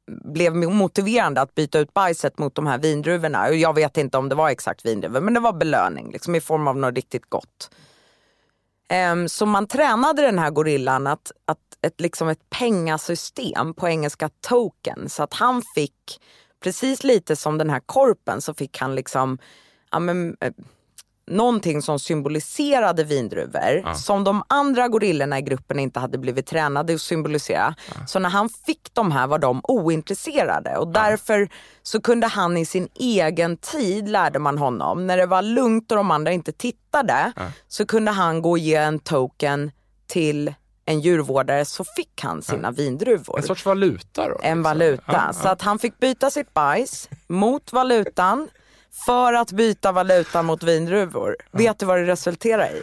blev motiverande att byta ut bajset mot de här vindruvorna. Jag vet inte om det var exakt vindruvor men det var belöning liksom, i form av något riktigt gott. Um, så man tränade den här gorillan att, att ett, liksom ett pengasystem, på engelska token, så att han fick, precis lite som den här korpen, så fick han liksom ja, men, eh, någonting som symboliserade vindruvor ja. som de andra gorillorna i gruppen inte hade blivit tränade att symbolisera. Ja. Så när han fick de här var de ointresserade och därför så kunde han i sin egen tid, lärde man honom, när det var lugnt och de andra inte tittade, så kunde han gå och ge en token till en djurvårdare så fick han sina vindruvor. En sorts valuta då? En liksom. valuta. Så att han fick byta sitt bajs mot valutan för att byta valuta mot vindruvor. Vet du vad det resulterar i?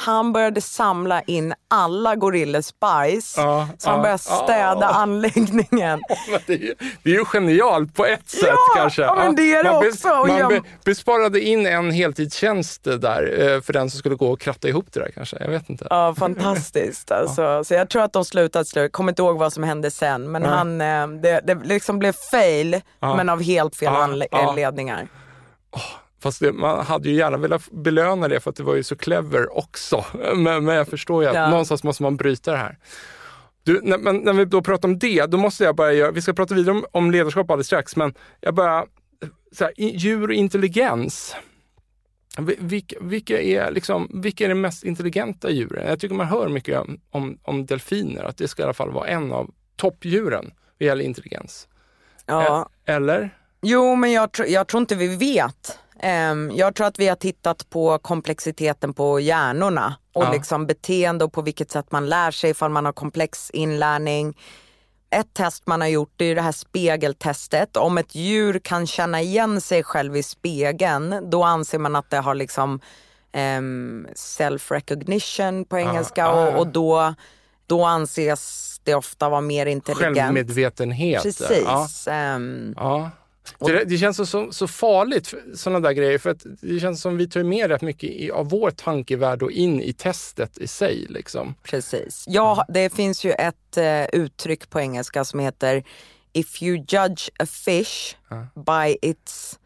Han började samla in alla gorillers bajs. Ja, så han började städa ja. anläggningen. Ja, det, är ju, det är ju genialt på ett sätt kanske. Ja, men det är det man också. man jag... besparade in en heltidstjänst där eh, för den som skulle gå och kratta ihop det där kanske. Jag vet inte. Ja, fantastiskt. Alltså. Så jag tror att de slutade slut. Kommer inte ihåg vad som hände sen. Men han, eh, det, det liksom blev fail, men av helt fel anledningar. Oh, fast det, man hade ju gärna velat belöna det för att det var ju så clever också. Men, men jag förstår ju att ja. någonstans måste man bryta det här. Du, när, men, när vi då pratar om det, då måste jag bara göra, vi ska prata vidare om, om ledarskap alldeles strax, men jag bara, så här, djur och intelligens. Vilka, vilka, är liksom, vilka är de mest intelligenta djuren? Jag tycker man hör mycket om, om, delfiner, att det ska i alla fall vara en av toppdjuren vad gäller intelligens. Ja. Eller? Jo, men jag, tr jag tror inte vi vet. Um, jag tror att vi har tittat på komplexiteten på hjärnorna och ja. liksom beteende och på vilket sätt man lär sig ifall man har komplex inlärning. Ett test man har gjort är det här spegeltestet. Om ett djur kan känna igen sig själv i spegeln då anser man att det har liksom um, self recognition på engelska ja, ja, och, och då, då anses det ofta vara mer intelligent. Självmedvetenhet. Precis. Um, ja. Det, det, känns så, så farligt, sådana där grejer, för att det känns som vi tar med rätt mycket i, av vår tankevärld och in i testet i sig. Liksom. Precis. Ja, det finns ju ett uh, uttryck på engelska som heter If you judge a fish ja. by its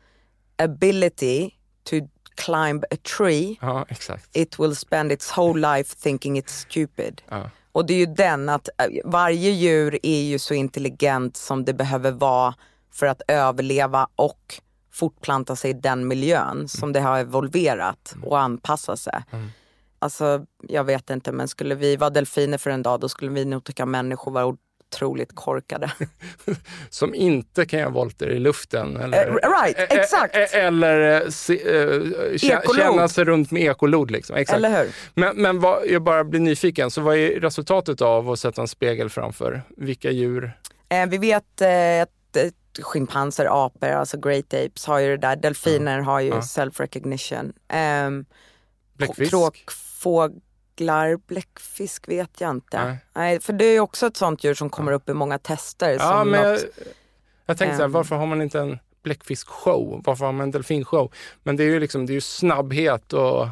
ability to climb a tree, ja, it will spend its whole life thinking it's stupid. Ja. Och det är ju den att eh, varje djur är ju så intelligent som det behöver vara för att överleva och fortplanta sig i den miljön mm. som det har evolverat och anpassa sig. Mm. Alltså, jag vet inte, men skulle vi vara delfiner för en dag då skulle vi nog tycka människor var otroligt korkade. som inte kan göra volter i luften? Eller, uh, right, exakt. Eller se, uh, känna sig runt med ekolod. Liksom. Exakt. Eller hur? Men, men vad, jag bara blir nyfiken, så vad är resultatet av att sätta en spegel framför? Vilka djur? Eh, vi vet att schimpanser, apor, alltså great apes har ju det där. Delfiner har ju self-recognition. Um, Bläckfisk? Kråkfåglar, bläckfisk vet jag inte. Nej. Nej. för det är också ett sånt djur som kommer upp i många tester. Ja, men något, jag, jag tänkte um, så här, varför har man inte en bläckfiskshow? Varför har man en delfinshow? Men det är ju liksom, det är ju snabbhet och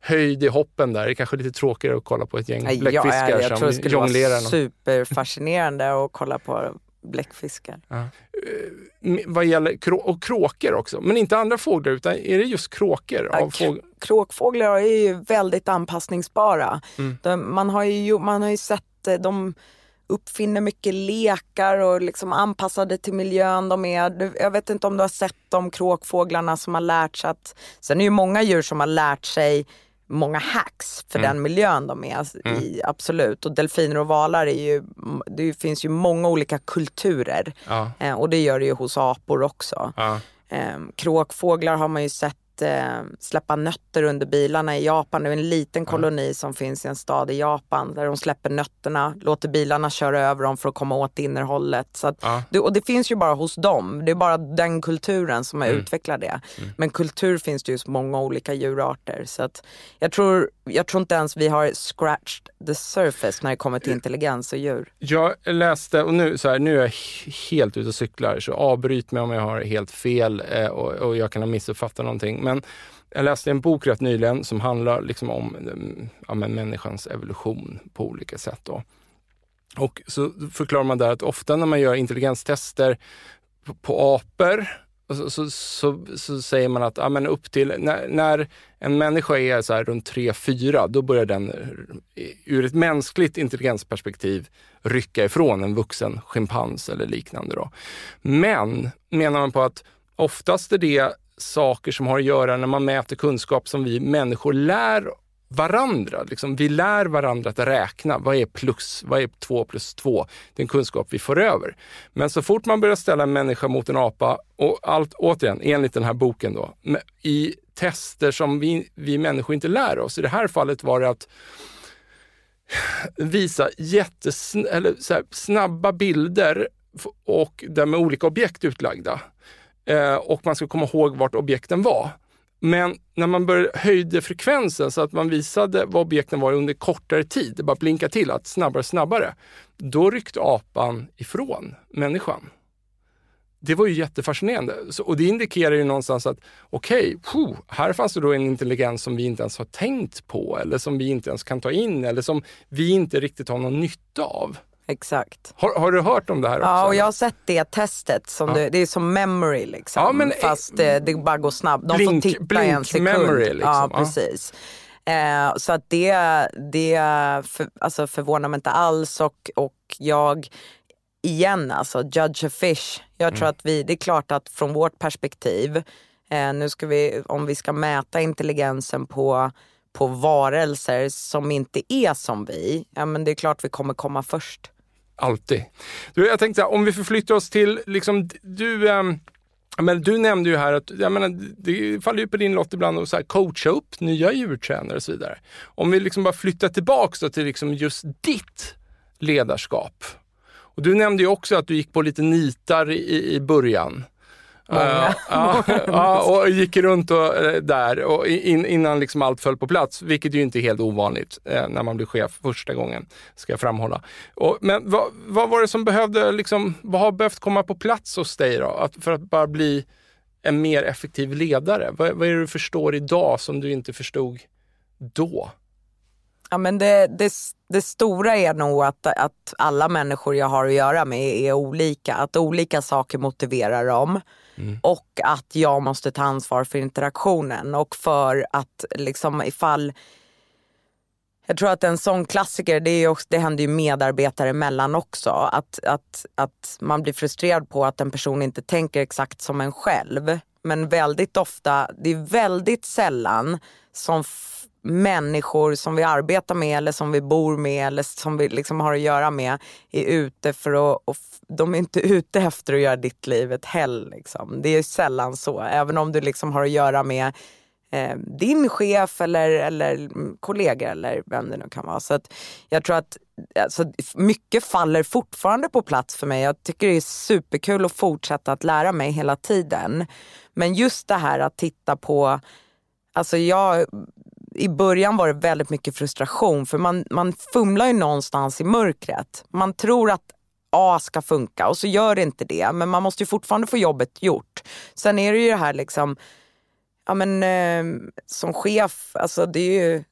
höjd i hoppen där. Det är kanske lite tråkigare att kolla på ett gäng bläckfiskar ja, jag, jag som tror det skulle jonglerar. vara superfascinerande att kolla på bläckfiskar. Ja. Uh, vad gäller och kråkor också, men inte andra fåglar utan är det just kråkor? Ja, fågl kråkfåglar är ju väldigt anpassningsbara. Mm. De, man, har ju, man har ju sett eh, de uppfinner mycket lekar och liksom anpassade till miljön de är. Jag vet inte om du har sett de kråkfåglarna som har lärt sig att... Sen är det ju många djur som har lärt sig många hacks för mm. den miljön de är mm. i. Absolut. Och delfiner och valar är ju, det finns ju många olika kulturer. Ja. Eh, och det gör det ju hos apor också. Ja. Eh, kråkfåglar har man ju sett eh, släppa nötter under bilarna i Japan. Det är en liten koloni som finns i en stad i Japan där de släpper nötterna, låter bilarna köra över dem för att komma åt innehållet. Så att, ja. det, och det finns ju bara hos dem. Det är bara den kulturen som har mm. utvecklat det. Mm. Men kultur finns det ju hos många olika djurarter. Så att jag, tror, jag tror inte ens vi har scratched the surface när det kommer till intelligens och djur. Jag läste, och nu, så här, nu är jag helt ute och cyklar, så avbryt mig om jag har helt fel eh, och, och jag kan ha missuppfattat någonting. Men jag läste en bok rätt nyligen som handlar liksom om ja, människans evolution på olika sätt. Då. Och så förklarar man där att ofta när man gör intelligenstester på, på apor så, så, så, så, säger man att ja, men upp till när, när en människa är så här runt 3-4, då börjar den ur ett mänskligt intelligensperspektiv rycka ifrån en vuxen schimpans eller liknande. Då. Men menar man på att oftast är det saker som har att göra när man mäter kunskap som vi människor lär varandra. Liksom, vi lär varandra att räkna. Vad är plus? Vad är två plus två? Det är en kunskap vi får över. Men så fort man börjar ställa en människa mot en apa, och allt återigen enligt den här boken då, i tester som vi, vi människor inte lär oss. I det här fallet var det att visa eller så snabba bilder och där med olika objekt utlagda. Eh, och man ska komma ihåg vart objekten var. Men när man började höjde frekvensen så att man visade vad objekten var under kortare tid, det bara blinkade till att snabbare, snabbare, då ryckte apan ifrån människan. Det var ju jättefascinerande. Så, och det indikerar ju någonstans att okej, okay, här fanns det då en intelligens som vi inte ens har tänkt på eller som vi inte ens kan ta in eller som vi inte riktigt har någon nytta av. Exakt. Har, har, du hört om det här också? Ja, och jag har sett det testet. Som ja. det, det, är som memory liksom. Ja, men, fast det, det bara går snabbt. De blink, får titta blink en sekund. Memory, liksom. Ja, precis. Eh, så att det, det för, alltså förvånar mig inte alls och, och jag igen alltså, judge a fish. Jag tror mm. att vi, det är klart att från vårt perspektiv, eh, nu ska vi, om vi ska mäta intelligensen på på varelser som inte är som vi, ja men det är klart vi kommer komma först. Alltid. Du, jag tänkte om vi förflyttar oss till, liksom, du, ähm, men du nämnde ju här att jag menar, det faller ju på din lott ibland att så här coacha upp nya djurtränare och så vidare. Om vi liksom bara flyttar tillbaks till liksom just ditt ledarskap. Och du nämnde ju också att du gick på lite nitar i, i början. Många. ja, ja, och gick runt och, eh, där och in, innan liksom allt föll på plats, vilket ju inte är helt ovanligt eh, när man blir chef första gången, ska jag framhålla. Och, men vad, vad var det som behövde, liksom, vad har behövt komma på plats hos dig då, att, för att bara bli en mer effektiv ledare? Vad, vad är det du förstår idag som du inte förstod då? Ja, men det, det, det, stora är nog att, att alla människor jag har att göra med är olika. Att olika saker motiverar dem. Mm. Och att jag måste ta ansvar för interaktionen och för att liksom ifall jag tror att en sån klassiker, det, är också, det händer ju medarbetare emellan också. Att, att, att man blir frustrerad på att en person inte tänker exakt som en själv. Men väldigt ofta, det är väldigt sällan som människor som vi arbetar med eller som vi bor med eller som vi liksom har att göra med är ute för att, och de är inte ute efter att göra ditt liv ett hell. Liksom. Det är sällan så, även om du liksom har att göra med eh, din chef eller, eller kollega eller vem det nu kan vara. Så att jag tror att alltså, mycket faller fortfarande på plats för mig. Jag tycker det är superkul att fortsätta att lära mig hela tiden. Men just det här att titta på Alltså jag i början var det väldigt mycket frustration för man, man fumlar ju någonstans i mörkret. Man tror att A ska funka och så gör det inte det. Men man måste ju fortfarande få jobbet gjort. Sen är det ju det här liksom ja men eh, som chef, alltså det är ju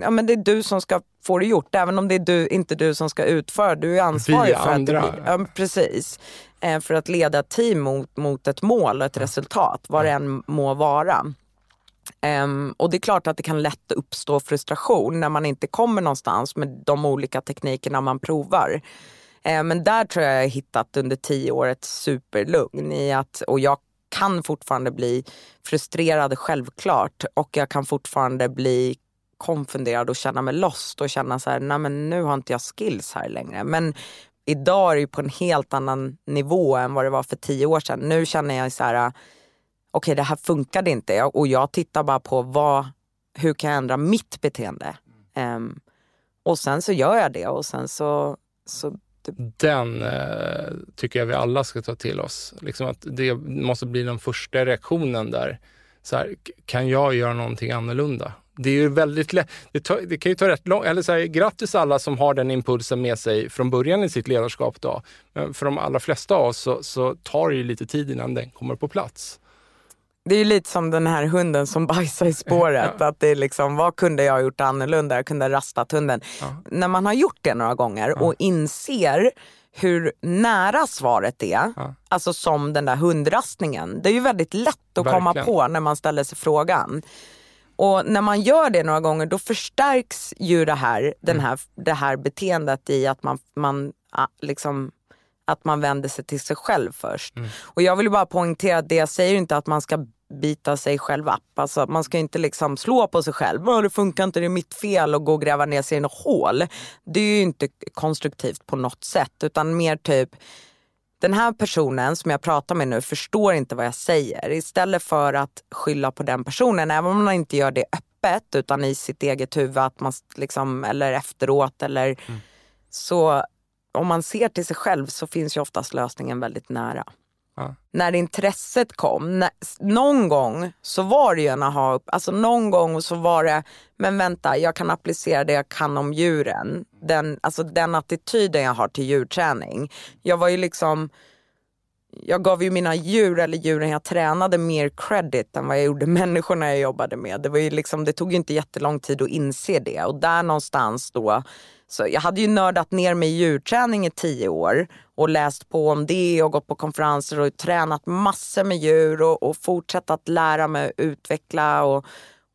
ja, men det är du som ska få det gjort, även om det är du, inte du som ska utföra. Du är ansvarig för andra. att det blir, ja, precis. Eh, för att leda ett team mot, mot ett mål och ett resultat, vad det än må vara. Um, och det är klart att det kan lätt uppstå frustration när man inte kommer någonstans med de olika teknikerna man provar. Um, men där tror jag jag har hittat under tio år ett superlugn i att, och jag kan fortfarande bli frustrerad självklart och jag kan fortfarande bli konfunderad och känna mig lost och känna så här, nej men nu har inte jag skills här längre. Men idag är det på en helt annan nivå än vad det var för tio år sedan. Nu känner jag så här, okej okay, det här funkade inte och jag tittar bara på vad, hur kan jag ändra mitt beteende? Um, och sen så gör jag det och sen så, så typ den eh, tycker jag vi alla ska ta till oss. Liksom att det måste bli den första reaktionen där. Så här, kan jag göra någonting annorlunda? Det är ju väldigt lätt. Det, tar, det kan ju ta rätt lång eller så här, grattis alla som har den impulsen med sig från början i sitt ledarskap. Då. Men för de allra flesta av oss så, så tar det ju lite tid innan den kommer på plats. Det är ju lite som den här hunden som bajsar i spåret. ja. Att det är liksom, vad kunde jag ha gjort annorlunda? Jag kunde ha rastat hunden. Ja. När man har gjort det några gånger ja. och inser hur nära svaret är, alltså som den där hundrastningen. Det är ju väldigt lätt att Verkligen. komma på när man ställer sig frågan. Och när man gör det några gånger då förstärks ju det här, den mm. här, det här beteendet i att man, man liksom att man vänder sig till sig själv först. Mm. Och jag vill bara poängtera att det jag säger inte att man ska bita sig själv upp. Alltså, man ska inte liksom slå på sig själv. Det funkar inte, det är mitt fel och gå och gräva ner sig i något hål. Det är ju inte konstruktivt på något sätt utan mer typ den här personen som jag pratar med nu förstår inte vad jag säger. Istället för att skylla på den personen, även om man inte gör det öppet utan i sitt eget huvud att man liksom, eller efteråt eller mm. så om man ser till sig själv så finns ju oftast lösningen väldigt nära. Ja. När intresset kom, när, någon gång så var det ju en aha alltså någon gång så var det, men vänta jag kan applicera det jag kan om djuren. Den, alltså den attityden jag har till djurträning. Jag var ju liksom, jag gav ju mina djur, eller djuren jag tränade, mer credit än vad jag gjorde människorna jag jobbade med. Det, var ju liksom, det tog ju inte jättelång tid att inse det och där någonstans då så jag hade ju nördat ner mig i djurträning i tio år och läst på om det och gått på konferenser och tränat massor med djur och, och fortsatt att lära mig utveckla. Och,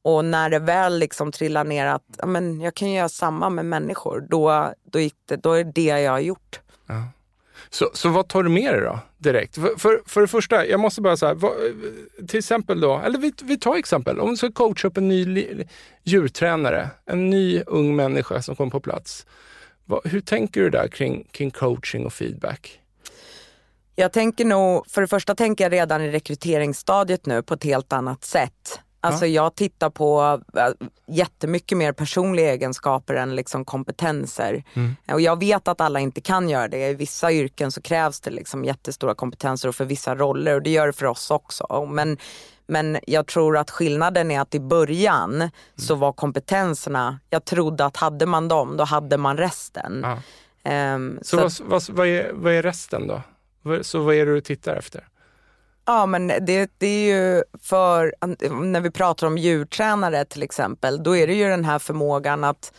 och när det väl liksom trillar ner att ja, men jag kan göra samma med människor, då, då, gick det, då är det det jag har gjort. Ja. Så, så vad tar du med dig då direkt? För, för, för det första, jag måste bara säga, till exempel då, eller vi, vi tar exempel, om du ska coacha upp en ny djurtränare, en ny ung människa som kommer på plats. Vad, hur tänker du där kring, kring coaching och feedback? Jag tänker nog, för det första tänker jag redan i rekryteringsstadiet nu på ett helt annat sätt. Alltså jag tittar på äh, jättemycket mer personliga egenskaper än liksom kompetenser. Mm. Och jag vet att alla inte kan göra det. I vissa yrken så krävs det liksom jättestora kompetenser och för vissa roller och det gör det för oss också. Men, men jag tror att skillnaden är att i början mm. så var kompetenserna, jag trodde att hade man dem då hade man resten. Um, så, så vad, vad, vad, är, vad är resten då? Så vad är det du tittar efter? Ja men det, det är ju för, när vi pratar om djurtränare till exempel, då är det ju den här förmågan att,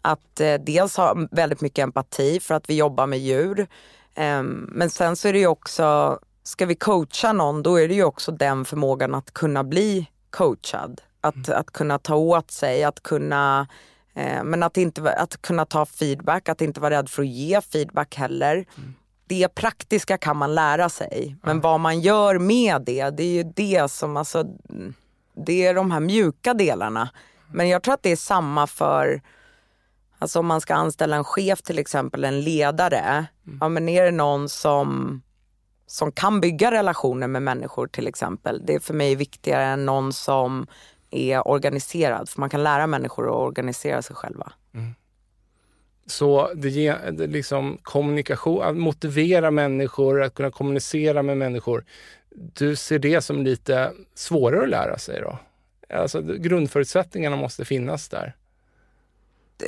att eh, dels ha väldigt mycket empati för att vi jobbar med djur. Eh, men sen så är det ju också, ska vi coacha någon då är det ju också den förmågan att kunna bli coachad. Att, mm. att kunna ta åt sig, att kunna eh, men att, inte, att kunna ta feedback, att inte vara rädd för att ge feedback heller. Mm det praktiska kan man lära sig. Men mm. vad man gör med det, det är ju det som, alltså, det är de här mjuka delarna. Men jag tror att det är samma för, alltså om man ska anställa en chef till exempel, en ledare. Mm. Ja men är det någon som, som kan bygga relationer med människor till exempel. Det är för mig viktigare än någon som är organiserad. För man kan lära människor att organisera sig själva. Så det ger liksom kommunikation, att motivera människor, att kunna kommunicera med människor. Du ser det som lite svårare att lära sig då? Alltså grundförutsättningarna måste finnas där.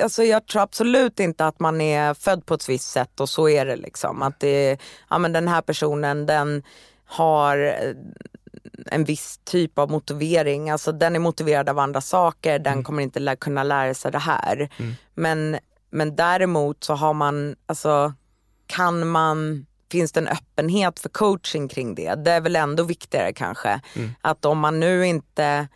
Alltså jag tror absolut inte att man är född på ett visst sätt och så är det. liksom. Att det, ja, men den här personen den har, en viss typ av motivering. Alltså den är motiverad av andra saker, den mm. kommer inte lä kunna lära sig det här. Mm. Men, men däremot så har man, alltså kan man finns det en öppenhet för coaching kring det? Det är väl ändå viktigare kanske. Mm. Att om man nu inte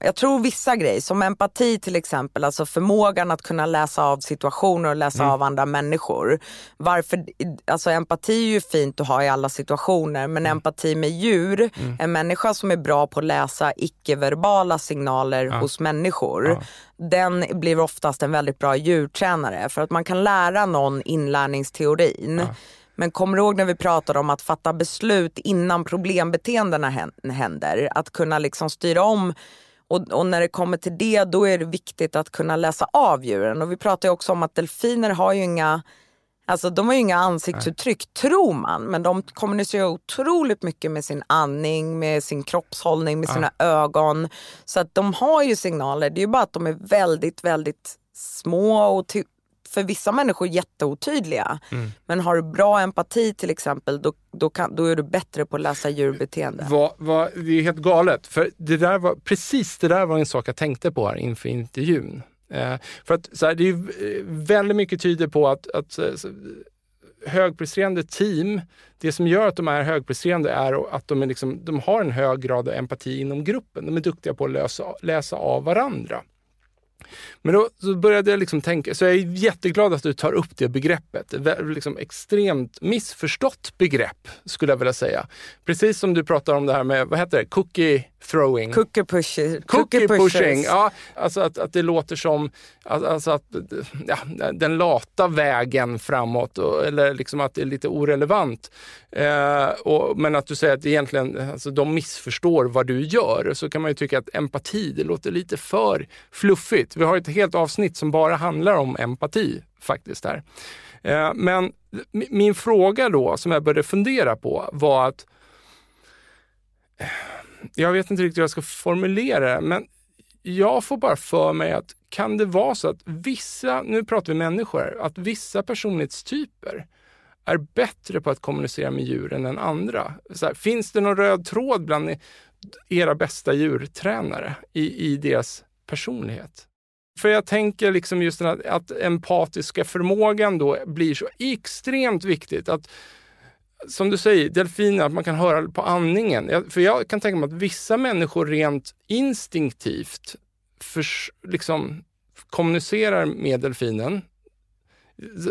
jag tror vissa grejer, som empati till exempel, alltså förmågan att kunna läsa av situationer och läsa mm. av andra människor. Varför, alltså empati är ju fint att ha i alla situationer men mm. empati med djur, mm. en människa som är bra på att läsa icke-verbala signaler ja. hos människor, ja. den blir oftast en väldigt bra djurtränare för att man kan lära någon inlärningsteorin. Ja. Men kommer du ihåg när vi pratade om att fatta beslut innan problembeteendena händer? Att kunna liksom styra om och, och, när det kommer till det då är det viktigt att kunna läsa av djuren. Och vi pratar också om att delfiner har ju inga Alltså de har ju inga ansiktsuttryck, Nej. tror man. Men de kommunicerar otroligt mycket med sin andning, med sin kroppshållning, med sina ögon. Så att de har ju signaler. Det är ju bara att de är väldigt, väldigt små och för vissa människor jätteotydliga. Mm. Men har du bra empati till exempel, då, då, kan, då är du bättre på att läsa djurbeteende. Va, va, det är helt galet. För det där var, precis det där var en sak jag tänkte på här inför intervjun. Eh, för att så här, det är eh, väldigt mycket tyder på att, att eh, så, högpresterande team, det som gör att de är högpresterande är att de, är liksom, de har en hög grad av empati inom gruppen. De är duktiga på att lösa, läsa av varandra. Men då så började jag liksom tänka, så jag är jätteglad att du tar upp det begreppet. Liksom extremt missförstått begrepp skulle jag vilja säga. Precis som du pratar om det här med, vad heter det, cookie throwing. Cookie pushing. Cookie, pushing, ja. Alltså att, att det låter som alltså att, ja, den lata vägen framåt och, eller liksom att det är lite orelevant. Eh, och, men att du säger att egentligen, alltså, de missförstår vad du gör. Så kan man ju tycka att empati, det låter lite för fluffigt. Vi har ett helt avsnitt som bara handlar om empati faktiskt här. Eh, men min fråga då som jag började fundera på var att eh, jag vet inte riktigt hur jag ska formulera det, men jag får bara för mig att kan det vara så att vissa, nu pratar vi människor, att vissa personlighetstyper är bättre på att kommunicera med djuren än andra? Här, finns det någon röd tråd bland era bästa djurtränare i, i deras personlighet? För jag tänker liksom just att, att empatiska förmågan då blir så extremt viktigt. Att som du säger, delfiner, att man kan höra på andningen. Jag, för jag kan tänka mig att vissa människor rent instinktivt för, liksom, kommunicerar med delfinen.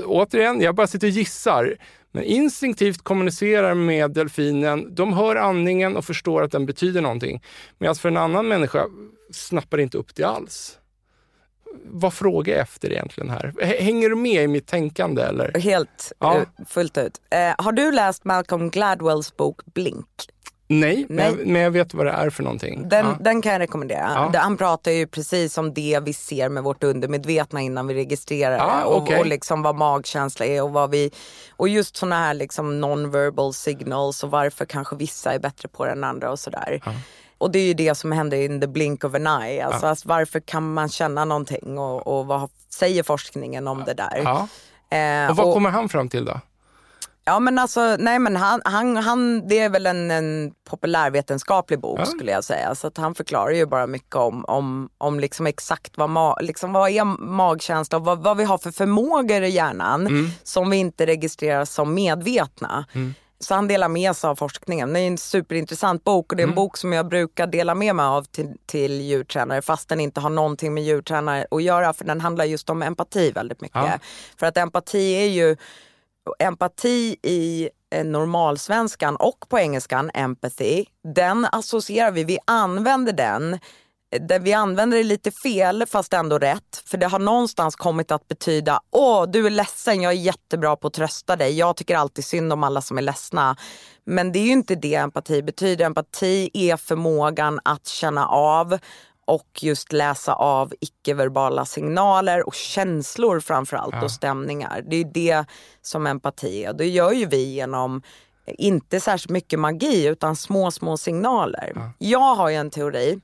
Återigen, jag bara sitter och gissar. Men instinktivt kommunicerar med delfinen. De hör andningen och förstår att den betyder någonting. Medan för en annan människa snappar inte upp det alls vad frågar jag efter egentligen här? Hänger du med i mitt tänkande eller? Helt ja. fullt ut. Eh, har du läst Malcolm Gladwells bok Blink? Nej, Nej. Men, men, jag vet vad det är för någonting. Den, ja. den kan jag rekommendera. Ja. Han pratar ju precis om det vi ser med vårt undermedvetna innan vi registrerar ja, och, okay. och liksom vad magkänsla är och vad vi och just sådana här liksom non-verbal signals och varför kanske vissa är bättre på det än andra och sådär. Och det är ju det som händer in the blink of an eye. Alltså, ja. alltså varför kan man känna någonting och, och vad säger forskningen om det där? Ja. Eh, och vad och, kommer han fram till då? Ja men alltså, nej men han, han, han det är väl en, en populärvetenskaplig bok ja. skulle jag säga. Så att han förklarar ju bara mycket om, om, om liksom exakt vad, ma, liksom vad är magkänsla och vad, vad vi har för förmågor i hjärnan mm. som vi inte registrerar som medvetna. Mm. Så han delar med sig av forskningen. Det är en superintressant bok och det är en mm. bok som jag brukar dela med mig av till, till djurtränare fast den inte har någonting med djurtränare att göra för den handlar just om empati väldigt mycket. Ja. För att empati är ju empati i eh, normalsvenskan och på engelskan empathy, den associerar vi, vi använder den där vi använder det lite fel fast ändå rätt. För det har någonstans kommit att betyda, åh du är ledsen, jag är jättebra på att trösta dig. Jag tycker alltid synd om alla som är ledsna. Men det är ju inte det empati betyder. Empati är förmågan att känna av och just läsa av icke-verbala signaler och känslor framförallt ja. och stämningar. Det är det som empati är. Det gör ju vi genom inte särskilt mycket magi utan små, små signaler. Ja. Jag har ju en teori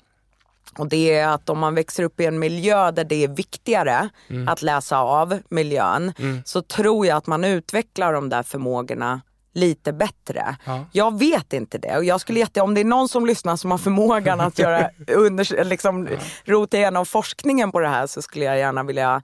och det är att om man växer upp i en miljö där det är viktigare mm. att läsa av miljön mm. så tror jag att man utvecklar de där förmågorna lite bättre. Ja. Jag vet inte det och jag skulle jätte, om det är någon som lyssnar som har förmågan att göra under, liksom, ja. rota igenom forskningen på det här så skulle jag gärna vilja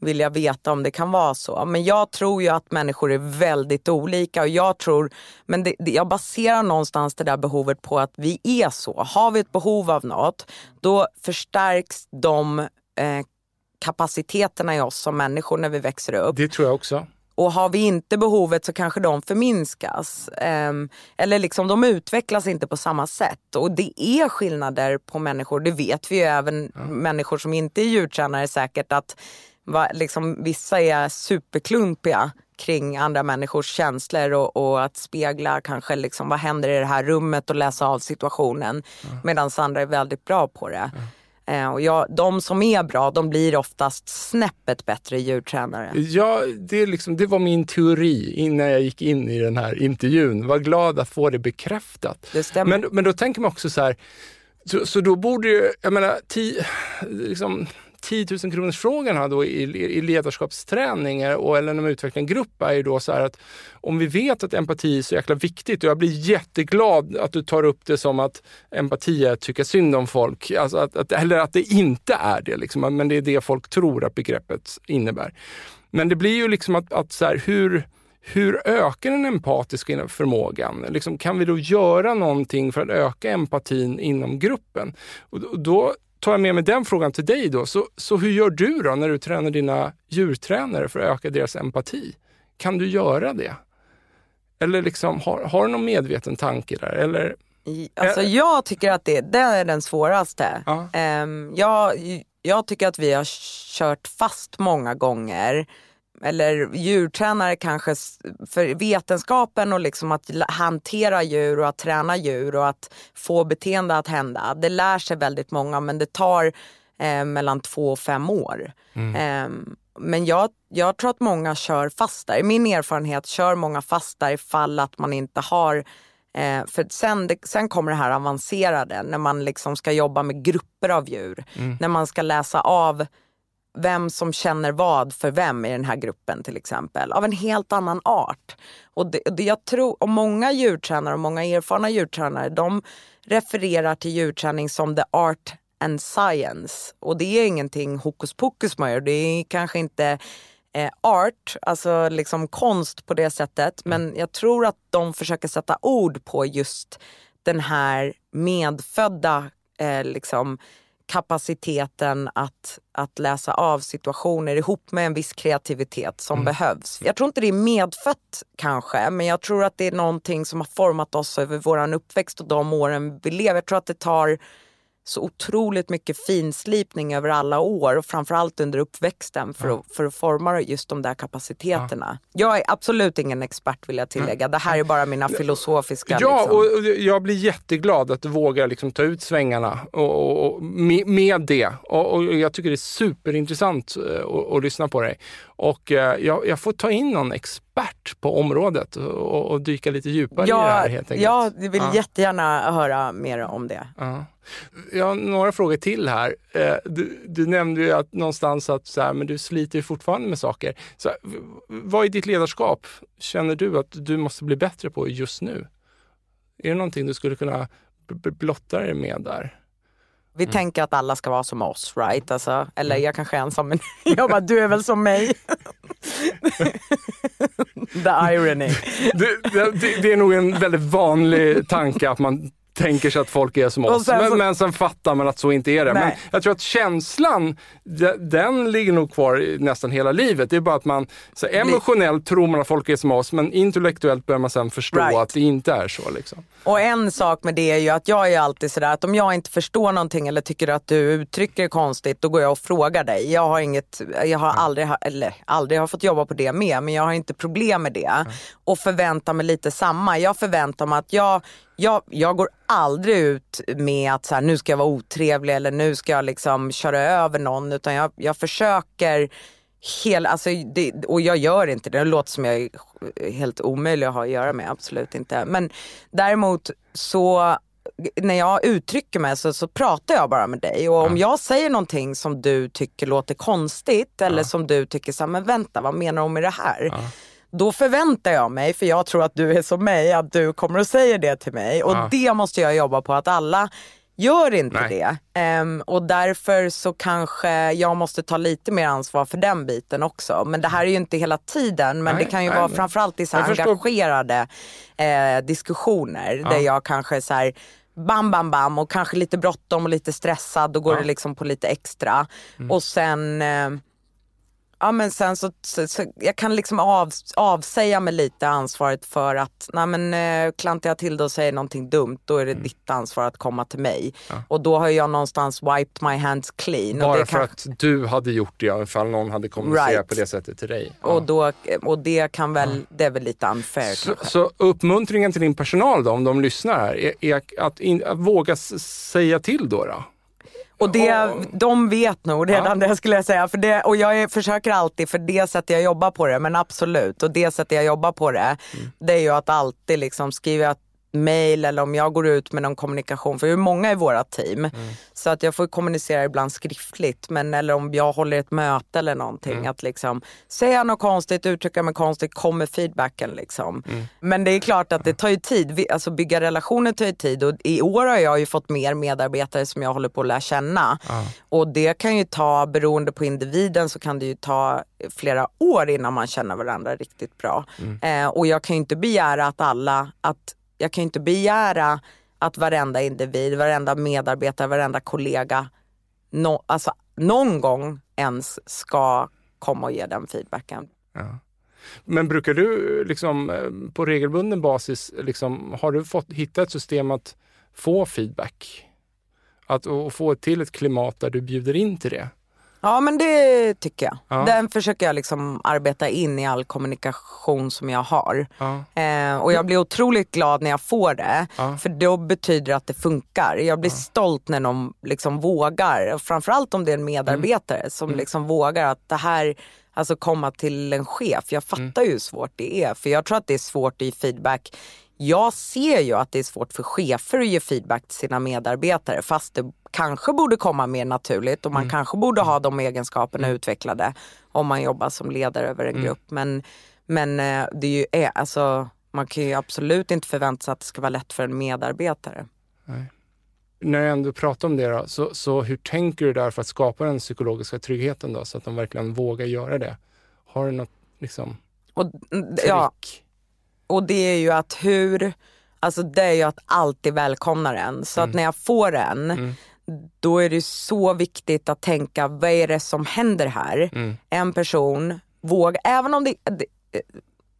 vilja veta om det kan vara så. Men jag tror ju att människor är väldigt olika och jag tror, men det, jag baserar någonstans det där behovet på att vi är så. Har vi ett behov av något, då förstärks de eh, kapaciteterna i oss som människor när vi växer upp. Det tror jag också. Och har vi inte behovet så kanske de förminskas. Um, eller liksom de utvecklas inte på samma sätt. Och det är skillnader på människor, det vet vi ju även ja. människor som inte är djurtränare säkert att va, liksom, vissa är superklumpiga kring andra människors känslor och, och, att spegla kanske liksom, vad händer i det här rummet och läsa av situationen. Ja. Medan andra är väldigt bra på det. Eh, och jag, de som är bra, de blir oftast snäppet bättre djurtränare. Ja, det, liksom, det var min teori innan jag gick in i den här intervjun. Var glad att få det bekräftat. Det stämmer. Men, men då tänker man också så här, så, så då borde ju, jag menar, ti, liksom, 10 000 kronors frågan då i, i ledarskapsträning och, eller när man utvecklar en grupp är ju då så här att om vi vet att empati är så jäkla viktigt och jag blir jätteglad att du tar upp det som att empati är att tycka synd om folk. Alltså att, att, eller att det inte är det, liksom, men det är det folk tror att begreppet innebär. Men det blir ju liksom att, att så här, hur, hur ökar den empatiska förmågan? Liksom, kan vi då göra någonting för att öka empatin inom gruppen? Och då tar jag med mig den frågan till dig då. Så, så hur gör du då när du tränar dina djurtränare för att öka deras empati? Kan du göra det? Eller liksom, har, har du någon medveten tanke där? Eller, alltså, jag tycker att det, det är den svåraste. Ja. Um, jag, jag tycker att vi har kört fast många gånger eller djurtränare kanske för vetenskapen och liksom att hantera djur och att träna djur och att få beteende att hända. Det lär sig väldigt många men det tar eh, mellan två och fem år. Mm. Eh, men jag, jag tror att många kör fastar. I min erfarenhet kör många fastar ifall att man inte har eh, för sen, det, sen kommer det här avancerade när man liksom ska jobba med grupper av djur. Mm. När man ska läsa av vem som känner vad för vem i den här gruppen till exempel. Av en helt annan art. Och, det, det jag tror, och många djurtränare och många erfarna djurtränare de refererar till djurträning som the art and science. Och det är ingenting hokus pokus man gör. Det är kanske inte eh, art, alltså liksom konst på det sättet. Men jag tror att de försöker sätta ord på just den här medfödda eh, liksom, kapaciteten att, att läsa av situationer ihop med en viss kreativitet som mm. behövs. Jag tror inte det är medfött kanske, men jag tror att det är någonting som har format oss över vår uppväxt och de åren vi lever. Jag tror att det tar så otroligt mycket finslipning över alla år och framförallt under uppväxten för, ja. att, för att forma just de där kapaciteterna. Ja. Jag är absolut ingen expert vill jag tillägga. Det här är bara mina filosofiska... Ja, liksom. och jag blir jätteglad att du vågar liksom ta ut svängarna och, och, och med, det. Och, och, jag tycker det är superintressant att, eh, att lyssna på dig. Och eh, jag, jag, får ta in någon expert på området och, dyka lite djupare ja, i det här helt enkelt. Jag vill ja. jättegärna höra mer om det. Ja. Jag har några frågor till här. Eh, du, du nämnde ju att någonstans att så här, men du sliter fortfarande med saker. Så, vad i ditt ledarskap känner du att du måste bli bättre på just nu? Är det någonting du skulle kunna blotta dig med där? Vi mm. tänker att alla ska vara som oss, right? Alltså, eller mm. jag kanske är ensam, men jag bara, du är väl som mig? The irony. Det, det, det, är nog en väldigt vanlig tanke att man tänker sig att folk är som oss. Sen, men, men sen fattar man att så inte är det. Nej. Men jag tror att känslan, den ligger nog kvar nästan hela livet. Det är bara att man så emotionellt tror man att folk är som oss, men intellektuellt börjar man sen förstå right. att det inte är så. Liksom. Och en sak med det är ju att jag är alltid sådär att om jag inte förstår någonting eller tycker att du uttrycker det konstigt, då går jag och frågar dig. Jag har inget, jag har aldrig, eller aldrig har fått jobba på det med, men jag har inte problem med det. Mm. Och förväntar mig lite samma. Jag förväntar mig att jag, jag, jag går aldrig ut med att så här, nu ska jag vara otrevlig eller nu ska jag liksom köra över någon utan jag, jag försöker hela, alltså det, och jag gör inte det, det låter som jag är helt omöjlig att ha att göra med, absolut inte. Men däremot så när jag uttrycker mig så, så pratar jag bara med dig och om ja. jag säger någonting som du tycker låter konstigt eller ja. som du tycker så här, men vänta vad menar du med det här? Ja då förväntar jag mig, för jag tror att du är som mig, att du kommer att säga det till mig. Och Ja. det måste jag jobba på, att alla gör inte Nej. det. Ehm, och därför så kanske jag måste ta lite mer ansvar för den biten också. Men det här är ju inte hela tiden, men Nej, det kan ju nej, vara framförallt i så engagerade eh, diskussioner där jag kanske så här bam, bam, bam och kanske lite bråttom och lite stressad. Då går det liksom på lite extra. Mm. Och sen eh, Ja men sen så, så, så jag kan liksom av, avsäga mig lite ansvaret för att, nej men eh, klantar jag till det och säger någonting dumt då är Mm. det ditt ansvar att komma till mig. Och då har jag någonstans wiped my hands clean. Bara för att du hade gjort det ifall någon hade kommunicerat Right. på det sättet till dig. och, då, och det kan väl, det är väl lite unfair Så, kanske. så uppmuntringen till din personal då, om de lyssnar här, är, är att, in, att våga säga till då? då? Och det, de vet nog redan det skulle jag säga. För det, och jag är, försöker alltid, för det sättet jag jobbar på det, men absolut. Och det sättet jag jobbar på det, det är ju att alltid liksom skriva mail eller om jag går ut med någon kommunikation, för det är många i våra team. Så att jag får kommunicera ibland skriftligt, men eller om jag håller ett möte eller någonting. Att liksom, säger jag något konstigt, uttrycker mig konstigt, kommer feedbacken liksom. Men det är klart att det tar ju tid, Vi- alltså bygga relationer tar ju tid och i år har jag ju fått mer medarbetare som jag håller på att lära känna. Och det kan ju ta, beroende på individen så kan det ju ta flera år innan man känner varandra riktigt bra. Eh, och jag kan ju inte begära att alla, att jag kan ju inte begära att varenda individ, varenda medarbetare, varenda kollega no, alltså, någon gång ens ska komma och ge den feedbacken. Men brukar du liksom eh, på regelbunden basis, liksom, har du fått hitta ett system att få feedback? Att och få till ett klimat där du bjuder in till det? Ja men det tycker jag. Ja. Den försöker jag liksom arbeta in i all kommunikation som jag har. Ja. Eh, och jag blir otroligt glad när jag får det. Ja. För då betyder det att det funkar. Jag blir stolt när någon liksom vågar. Framförallt om det är en medarbetare Mm. som liksom vågar att det här, alltså komma till en chef. Jag fattar Mm. ju hur svårt det är. För jag tror att det är svårt ge feedback. Jag ser ju att det är svårt för chefer att ge feedback till sina medarbetare. Fast det kanske borde komma mer naturligt och man Mm. kanske borde ha de egenskaperna utvecklade om man jobbar som ledare över Mm. en grupp. Men, men eh, det är ju, är, alltså, man kan ju absolut inte förvänta sig att det ska vara lätt för en medarbetare. När jag ändå pratar om det då, så, så hur tänker du där för att skapa den psykologiska tryggheten då, så att de verkligen vågar göra det? Har du något liksom, Och, mm, trick? Och det är ju att hur, alltså det är ju att alltid välkomna den. Så Mm. att när jag får den, då är det så viktigt att tänka, vad är det som händer här? Mm. En person vågar, även om det, det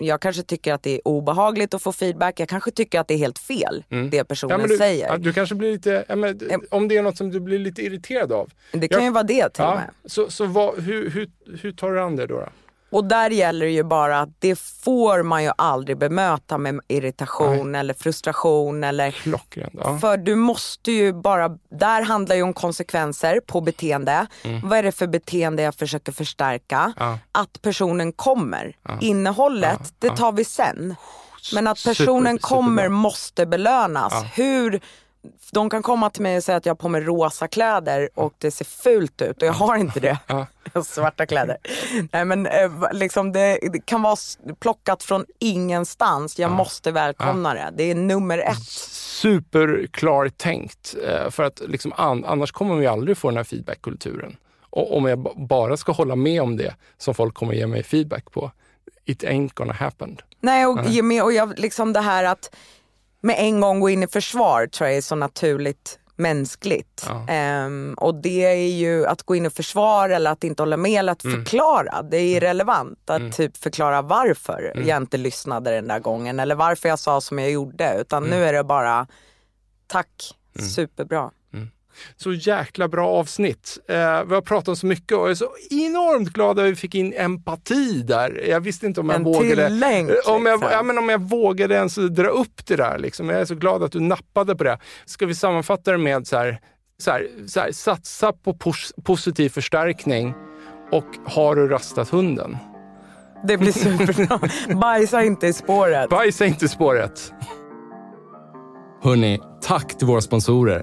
jag kanske tycker att det är obehagligt att få feedback. Jag kanske tycker att det är helt fel, det personen Mm. Ja, du, säger. ja, du kanske blir lite, ja, men, om det är något som du blir lite irriterad av. det kan Ja. ju vara det till och med. så så vad, hur, hur, hur tar du an det då? då? Och där gäller det ju bara att det får man ju aldrig bemöta med irritation eller frustration eller. Ja. För du måste ju bara, där handlar ju om konsekvenser på beteende. Vad är det för beteende jag försöker förstärka? Ja. Att personen kommer. Innehållet, det tar vi sen. Men att personen Super- kommer måste belönas. Hur de kan komma till mig och säga att jag har på mig rosa kläder och det ser fult ut och jag har inte det. Jag har svarta kläder. Nej men eh, liksom det, det kan vara plockat från ingenstans. Jag måste välkomna det. Det är nummer ett. Superklart tänkt. eh, För att liksom an, annars kommer vi aldrig få den här feedbackkulturen. Och om jag bara ska hålla med om det som folk kommer ge mig feedback på, it ain't gonna happen. Nej och, ge med, och jag, liksom det här att med en gång gå in i försvar tror jag är så naturligt mänskligt. Ehm, och det är ju att gå in i försvar eller att inte hålla med eller att förklara. Det är irrelevant att typ förklara varför jag inte lyssnade den där gången eller varför jag sa som jag gjorde. Utan nu är det bara tack, superbra. Så jäkla bra avsnitt. Eh, vi har pratat om så mycket och jag är så enormt glad att vi fick in empati där. Jag visste inte om jag En vågade... länk, Eh, om, jag, liksom. ja, men om jag vågade ens dra upp det där. Liksom. Jag är så glad att du nappade på det. Ska vi sammanfatta det med så här, så här, så här, satsa på pos- positiv förstärkning och har du rastat hunden? Det blir superbra. Bajsa inte i spåret. Bajsa inte spåret. Hörni, tack till våra sponsorer